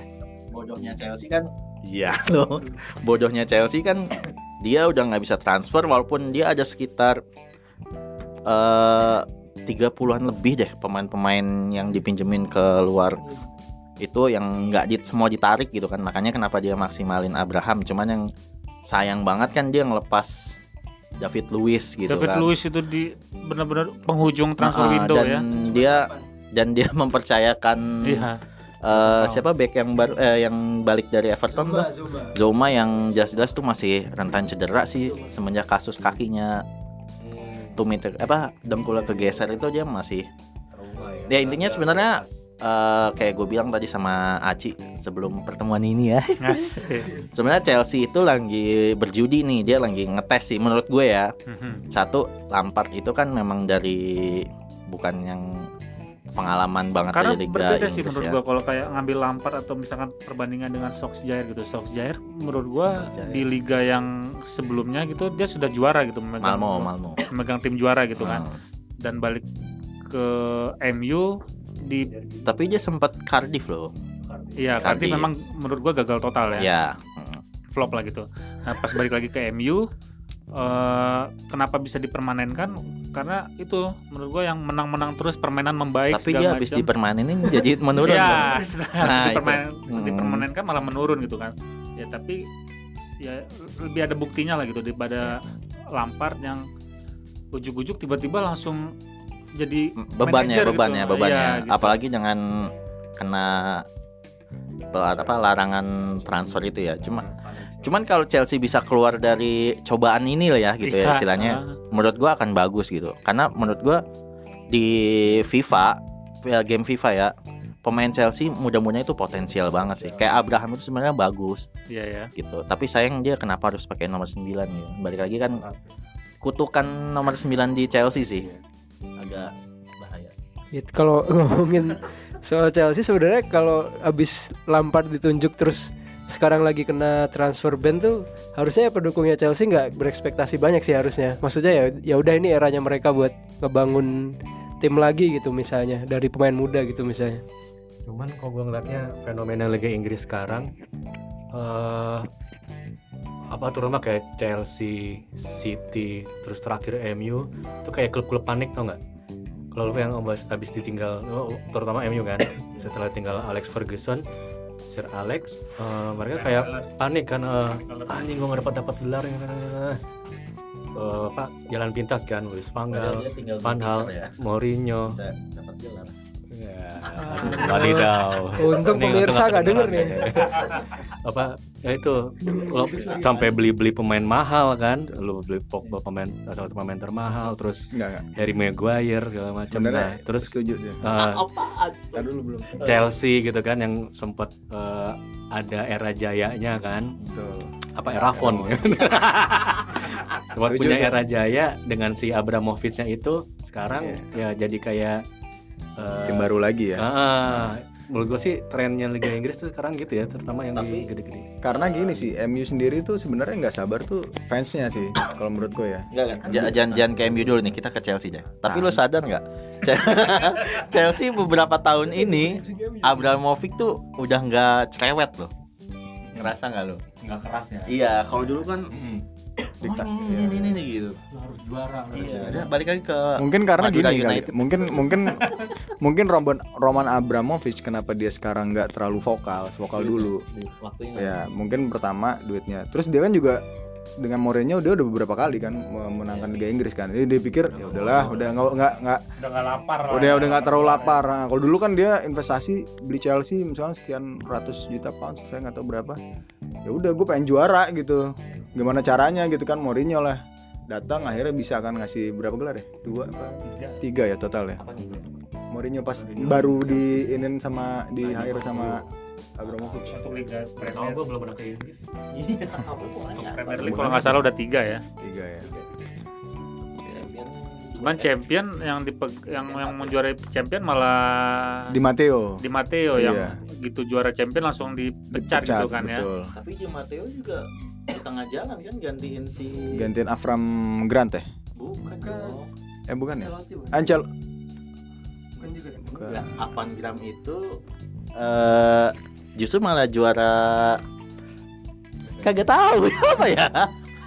bodohnya Chelsea kan iya loh bodohnya Chelsea kan dia udah nggak bisa transfer walaupun dia ada sekitar eh 30-an lebih deh pemain-pemain yang dipinjemin ke luar itu yang nggak di, semua ditarik gitu kan makanya kenapa dia maksimalin Abraham cuman yang sayang banget kan dia ngelepas David Luiz gitu David kan. Luiz itu di benar-benar penghujung transfer Ah, window dan ya. dia dan dia mempercayakan Iya. eh, siapa back yang baru eh, yang balik dari Everton tuh? Zoma yang jelas-jelas tuh masih rentan cedera sih semenjak kasus kakinya tumit apa dengkulnya kegeser itu dia masih ya. Intinya sebenarnya eh, kayak gue bilang tadi sama Aci sebelum pertemuan ini ya sebenarnya Chelsea itu lagi berjudi nih dia lagi ngetes sih menurut gue ya Mhm. satu Lampard itu kan memang dari bukan yang pengalaman banget Karena aja Liga berbeda sih Inggris menurut ya. gua kalau kayak ngambil Lampard atau misalkan perbandingan dengan Solskjaer gitu. Solskjaer menurut gua Solskjaer. di liga yang sebelumnya gitu dia sudah juara gitu memegang Malmo Malmo memegang tim juara gitu kan Hmm. dan balik ke MU di tapi dia sempat Cardiff loh ya Cardiff Cardiff. memang menurut gua gagal total ya. ya Hmm. flop lah gitu. Nah pas balik lagi ke MU, eh, kenapa bisa dipermanenkan? Karena itu menurut gue yang menang-menang terus permainan membaik. tapi dia habis dipermanenin jadi menurun ya, dong. setelah Nah, dipermanen-. Hmm. dipermanenkan malah menurun gitu kan. Ya tapi ya lebih ada buktinya lah gitu daripada Lampard yang ujuk-ujuk tiba-tiba langsung jadi bebannya bebannya gitu. bebannya Iya, gitu. apalagi dengan kena apa larangan transfer itu ya. Cuma cuman kalau Chelsea bisa keluar dari cobaan ini lah ya gitu ya Iya, istilahnya ah. menurut gua akan bagus gitu. Karena menurut gua di FIFA ya game FIFA ya pemain Chelsea mudah-mudahan itu potensial banget sih. Kayak Abraham itu sebenarnya bagus. Iya ya. gitu. Tapi sayang dia kenapa harus pakai nomor 9 gitu. Balik lagi kan kutukan nomor 9 di Chelsea sih agak bahaya Gitu, kalau ngomongin soal Chelsea sebenarnya kalau abis Lampard ditunjuk terus sekarang lagi kena transfer ban tuh harusnya ya pendukungnya Chelsea nggak berekspektasi banyak sih harusnya. Maksudnya ya ya udah ini eranya mereka buat ngebangun tim lagi gitu misalnya dari pemain muda gitu misalnya. Cuman kalau gue ngeliatnya fenomena Liga Inggris sekarang eh apa terutama kayak Chelsea, City, terus terakhir MU itu kayak klub-klub panik tau nggak? Kalau yang habis, habis ditinggal, oh, terutama MU kan, setelah tinggal Alex Ferguson, Sir Alex, eh, mereka kayak panik kan, eh, anjing gue nggak dapat dapat gelar yang eh, apa jalan pintas kan, Luis Van Gaal, Van Hal, Mourinho, bisa dapat gelar. Ya, wadidaw. Untung Ini pemirsa untung nggak denger nih. Apa ya itu lo sampai beli-beli pemain mahal kan? Lu beli Pogba pemain salah satu pemain termahal terus Enggak enggak. Harry Maguire segala macam. Nah, terus setuju ya. Tadi dulu belum. Chelsea gitu kan yang sempat eh, ada era jayanya kan? Betul. Apa era Von ya? Sempat punya era jaya dengan si Abramovich-nya itu sekarang ya jadi kayak eh, Tim baru lagi ya. Ah, menurut gue sih trennya Liga Inggris tuh sekarang gitu ya, terutama yang Tapi- gede-gede. Karena gini sih, MU sendiri tuh sebenarnya nggak sabar tuh fansnya sih, kalau menurut gue ya. Enggak, enggak. jangan jangan ke MU dulu nih, kita ke Chelsea deh. Tapi lu sadar nggak? Chelsea beberapa tahun ini Abramovich tuh udah nggak cerewet loh. Ngerasa nggak lo? Nggak keras ya. Iya, kalau dulu kan Dikta- oh, ini, ini, ini, ini, gitu. Harus juara. Iya, ada balik lagi ke Mungkin karena Madura gini kali. United. Mungkin mungkin mungkin Roman Roman Abramovich kenapa dia sekarang nggak terlalu vokal, vokal dulu. waktunya. Ya, mungkin pertama duitnya. Terus dia kan juga dengan Mourinho dia udah beberapa kali kan memenangkan Liga Inggris kan. Jadi dia pikir ya udahlah, udah nggak nggak nggak Udah nggak lapar lah. udah udah nggak terlalu lapar. Nah, kalau dulu kan dia investasi beli Chelsea misalnya sekian ratus juta pound, saya nggak tahu berapa. Ya udah gue pengen juara gitu. Gimana caranya gitu kan Mourinho lah datang akhirnya bisa kan ngasih berapa gelar ya? Dua apa? Tiga ya total ya. Mourinho pas baru diinin sama di hire sama Abramovich. Untuk Liga Premier. gue belum pernah ke Inggris. Untuk Premier League kalau nggak salah udah tiga ya. Tiga ya. Cuman champion yang di yang yang menjuarai champion malah Di Matteo. di Matteo Iya. yang gitu juara champion langsung dipecat, gitu kan ya. betul. Tapi Di Matteo juga di tengah jalan kan gantiin si Gantiin Avram Grant ya? bukan dong. Eh bukan ya? Ancel. Bukan juga ya? Bukan. Enggak, Avan Gram itu eh justru malah juara kagak tahu apa ya.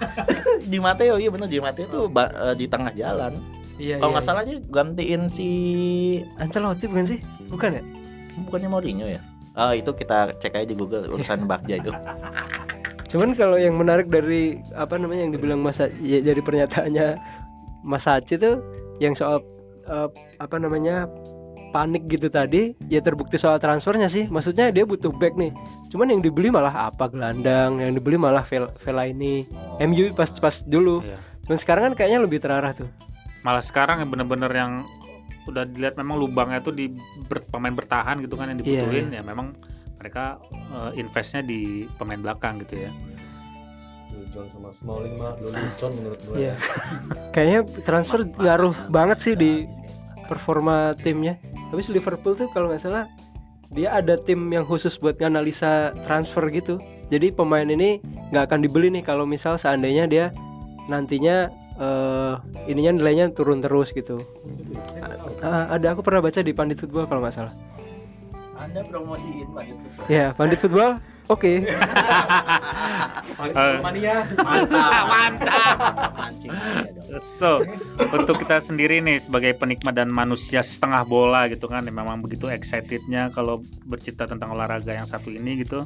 di Matteo iya bener di Matteo tuh ba- eh, di tengah jalan. Iya. Kalau iya, nggak salah aja gantiin si iya. Ancelotti bukan sih? Bukan ya? bukannya Mourinho ya? Ah itu kita cek aja di Google urusan Bagja itu. Cuman kalau yang menarik dari apa namanya yang dibilang Mas ya, dari pernyataannya Mas Haci tuh yang soal eh, apa namanya panik gitu tadi ya terbukti soal transfernya sih maksudnya dia butuh back nih cuman yang dibeli malah apa gelandang yang dibeli malah Vel ini MU pas pas dulu Iya. cuman sekarang kan kayaknya lebih terarah tuh Malah sekarang yang bener-bener yang udah dilihat memang lubangnya tuh di ber- pemain bertahan gitu kan yang Iya, dibutuhin ya memang mereka eh, investnya di pemain belakang gitu ya. John sama Smalling mah menurut gue. Iya. kayaknya transfer ngaruh banget sih di performa timnya tapi Liverpool tuh kalau nggak salah dia ada tim yang khusus buat nganalisa transfer gitu jadi pemain ini nggak akan dibeli nih kalau misal seandainya dia nantinya eh ininya nilainya turun terus gitu Ah, ada aku pernah baca di Pandit Football kalau nggak salah Anda promosiin Pak itu. ya Pandit Football oke Eh, Mania. mantap, mantap. Mancing. So, untuk kita sendiri nih sebagai penikmat dan manusia setengah bola gitu kan, memang begitu excitednya kalau bercerita tentang olahraga yang satu ini gitu.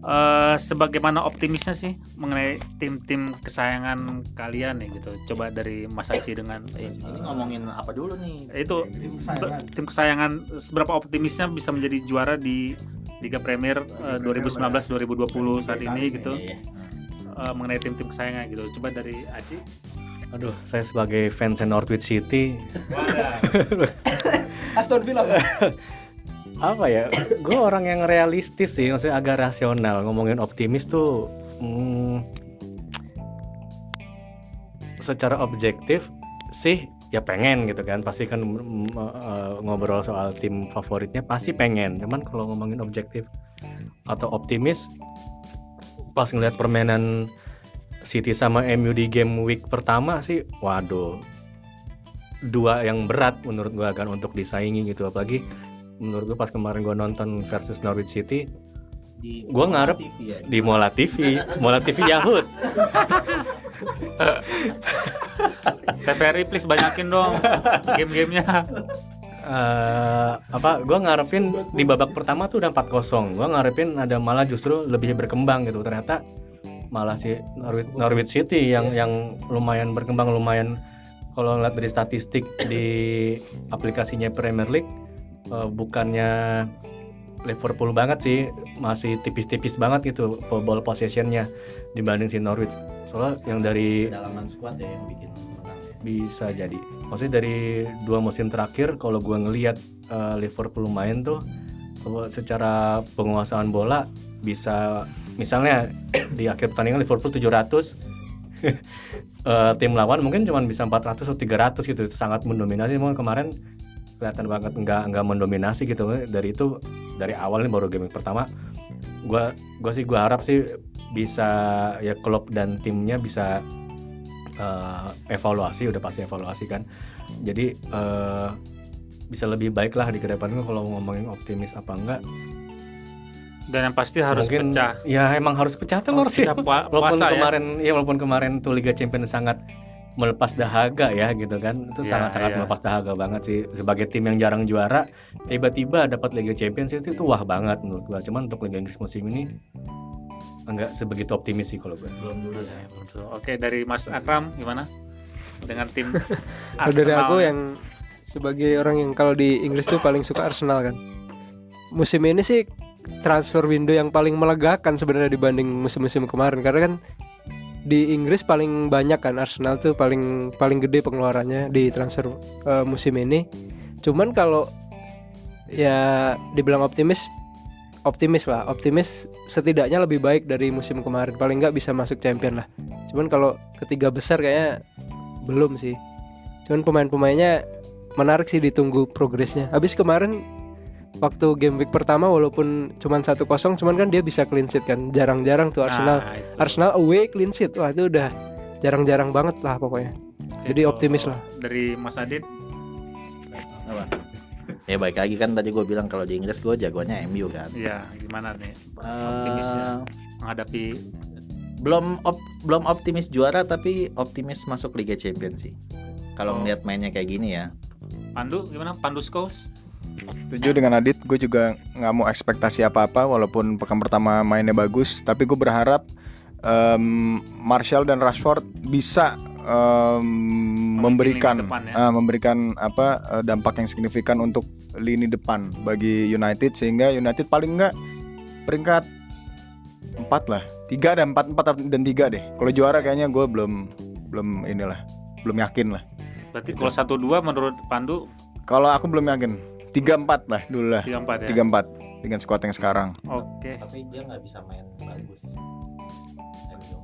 Eh sebagaimana optimisnya sih mengenai tim-tim kesayangan kalian nih gitu. Coba dari Mas Aci dengan Eh, Ini ngomongin apa dulu nih? itu be- tim kesayangan seberapa optimisnya bisa menjadi juara di Liga Premier eh, 2019-2020 saat ini gitu Iya, iya. Eh, mengenai tim-tim kesayangan gitu. Coba dari Aci. Aduh, saya sebagai fans Norwich City Aston Villa apa ya? Gue orang yang realistis sih maksudnya agak rasional. Ngomongin optimis tuh hmm, secara objektif sih ya pengen gitu kan. Pasti kan mm, eh, ngobrol soal tim favoritnya pasti pengen. Cuman kalau ngomongin objektif atau optimis pas ngeliat permainan City sama MU di game week pertama sih waduh dua yang berat menurut gua kan untuk disaingi gitu. Apalagi menurut gue pas kemarin gue nonton versus Norwich City Di Gua ngarep TV ya. di Mola TV, Mola TV Yahoo. TVRI please banyakin dong game-gamenya. Eh, apa gue ngarepin di babak pertama tuh udah 4-0 gue ngarepin ada malah justru lebih berkembang gitu ternyata malah si Norwich, Norwich City yang yang lumayan berkembang lumayan kalau ngeliat dari statistik di aplikasinya Premier League eh, bukannya Liverpool banget sih masih tipis-tipis banget gitu ball possessionnya dibanding si Norwich. Soalnya yang dari kedalaman squad ya yang bikin menang ya. bisa jadi. Maksudnya dari dua musim terakhir kalau gua ngelihat eh, Liverpool main tuh secara penguasaan bola bisa misalnya di akhir pertandingan Liverpool 700 eh, tim lawan mungkin cuma bisa 400 atau 300 gitu. Sangat mendominasi. Emang kemarin kelihatan banget nggak nggak mendominasi gitu dari itu dari awal nih baru game pertama gua gua sih gua harap sih bisa ya klub dan timnya bisa eh, evaluasi udah pasti evaluasi kan jadi eh, bisa lebih baik lah di ke depannya kalau ngomongin optimis apa enggak Dan yang pasti harus mungkin pecah. ya emang harus pecah telur sih Pecah pua- walaupun puasa ya. kemarin ya. walaupun kemarin tuh Liga Champions sangat melepas dahaga ya gitu kan itu Iya, sangat-sangat iya. melepas dahaga banget sih sebagai tim yang jarang juara tiba-tiba dapat Liga Champions itu, itu wah banget menurut gua cuman untuk Liga Inggris musim ini enggak sebegitu optimis sih kalau gue belum dulu ya Betul. Oke, dari Mas Akram gimana? Dengan tim Kalau dari Arsenal. aku yang sebagai orang yang kalau di Inggris tuh paling suka Arsenal kan. Musim ini sih transfer window yang paling melegakan sebenarnya dibanding musim-musim kemarin karena kan di Inggris paling banyak kan Arsenal tuh paling paling gede pengeluarannya di transfer eh, musim ini. Cuman kalau ya dibilang optimis optimis lah, optimis setidaknya lebih baik dari musim kemarin. Paling nggak bisa masuk champion lah. Cuman kalau ketiga besar kayaknya belum sih cuman pemain-pemainnya menarik sih ditunggu progresnya habis kemarin waktu game week pertama walaupun cuman satu kosong cuman kan dia bisa clean sheet kan jarang-jarang tuh Arsenal Nah, itu. Arsenal away clean sheet wah itu udah jarang-jarang banget lah pokoknya jadi Itu optimis lah. Dari Mas Adit, Apa? Ya baik lagi kan tadi gue bilang kalau di Inggris gue jagoannya MU kan. ya gimana nih Eh, optimisnya menghadapi belum op- belum optimis juara tapi optimis masuk Liga Champions sih. Kalau Oh. ngeliat mainnya kayak gini ya. Pandu gimana? Pandu Scholes? Setuju dengan Adit, gue juga nggak mau ekspektasi apa-apa walaupun pekan pertama mainnya bagus, tapi gue berharap em, Martial dan Rashford bisa em, memberikan depan ya. eh, memberikan apa eh, dampak yang signifikan untuk lini depan bagi United sehingga United paling nggak peringkat empat lah, tiga dan empat empat dan tiga deh. Kalau juara kayaknya gue belum belum inilah belum yakin lah. Berarti kalau satu dua menurut Pandu Kalau aku belum yakin tiga empat lah dulu lah. tiga empat ya. tiga empat dengan skuad yang sekarang. Oke. Tapi dia nggak bisa main bagus. MU.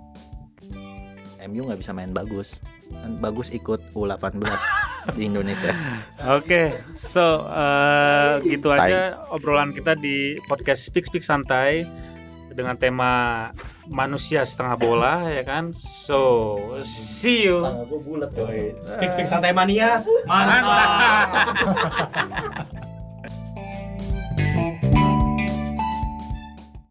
MU nggak bisa main bagus. Kan bagus ikut U18 di Indonesia. Oke, so eh, gitu aja obrolan kita di podcast Speak Speak Santai dengan tema manusia setengah bola ya kan. So, see you. Gue bulat Speak speak santai mania. Mantap.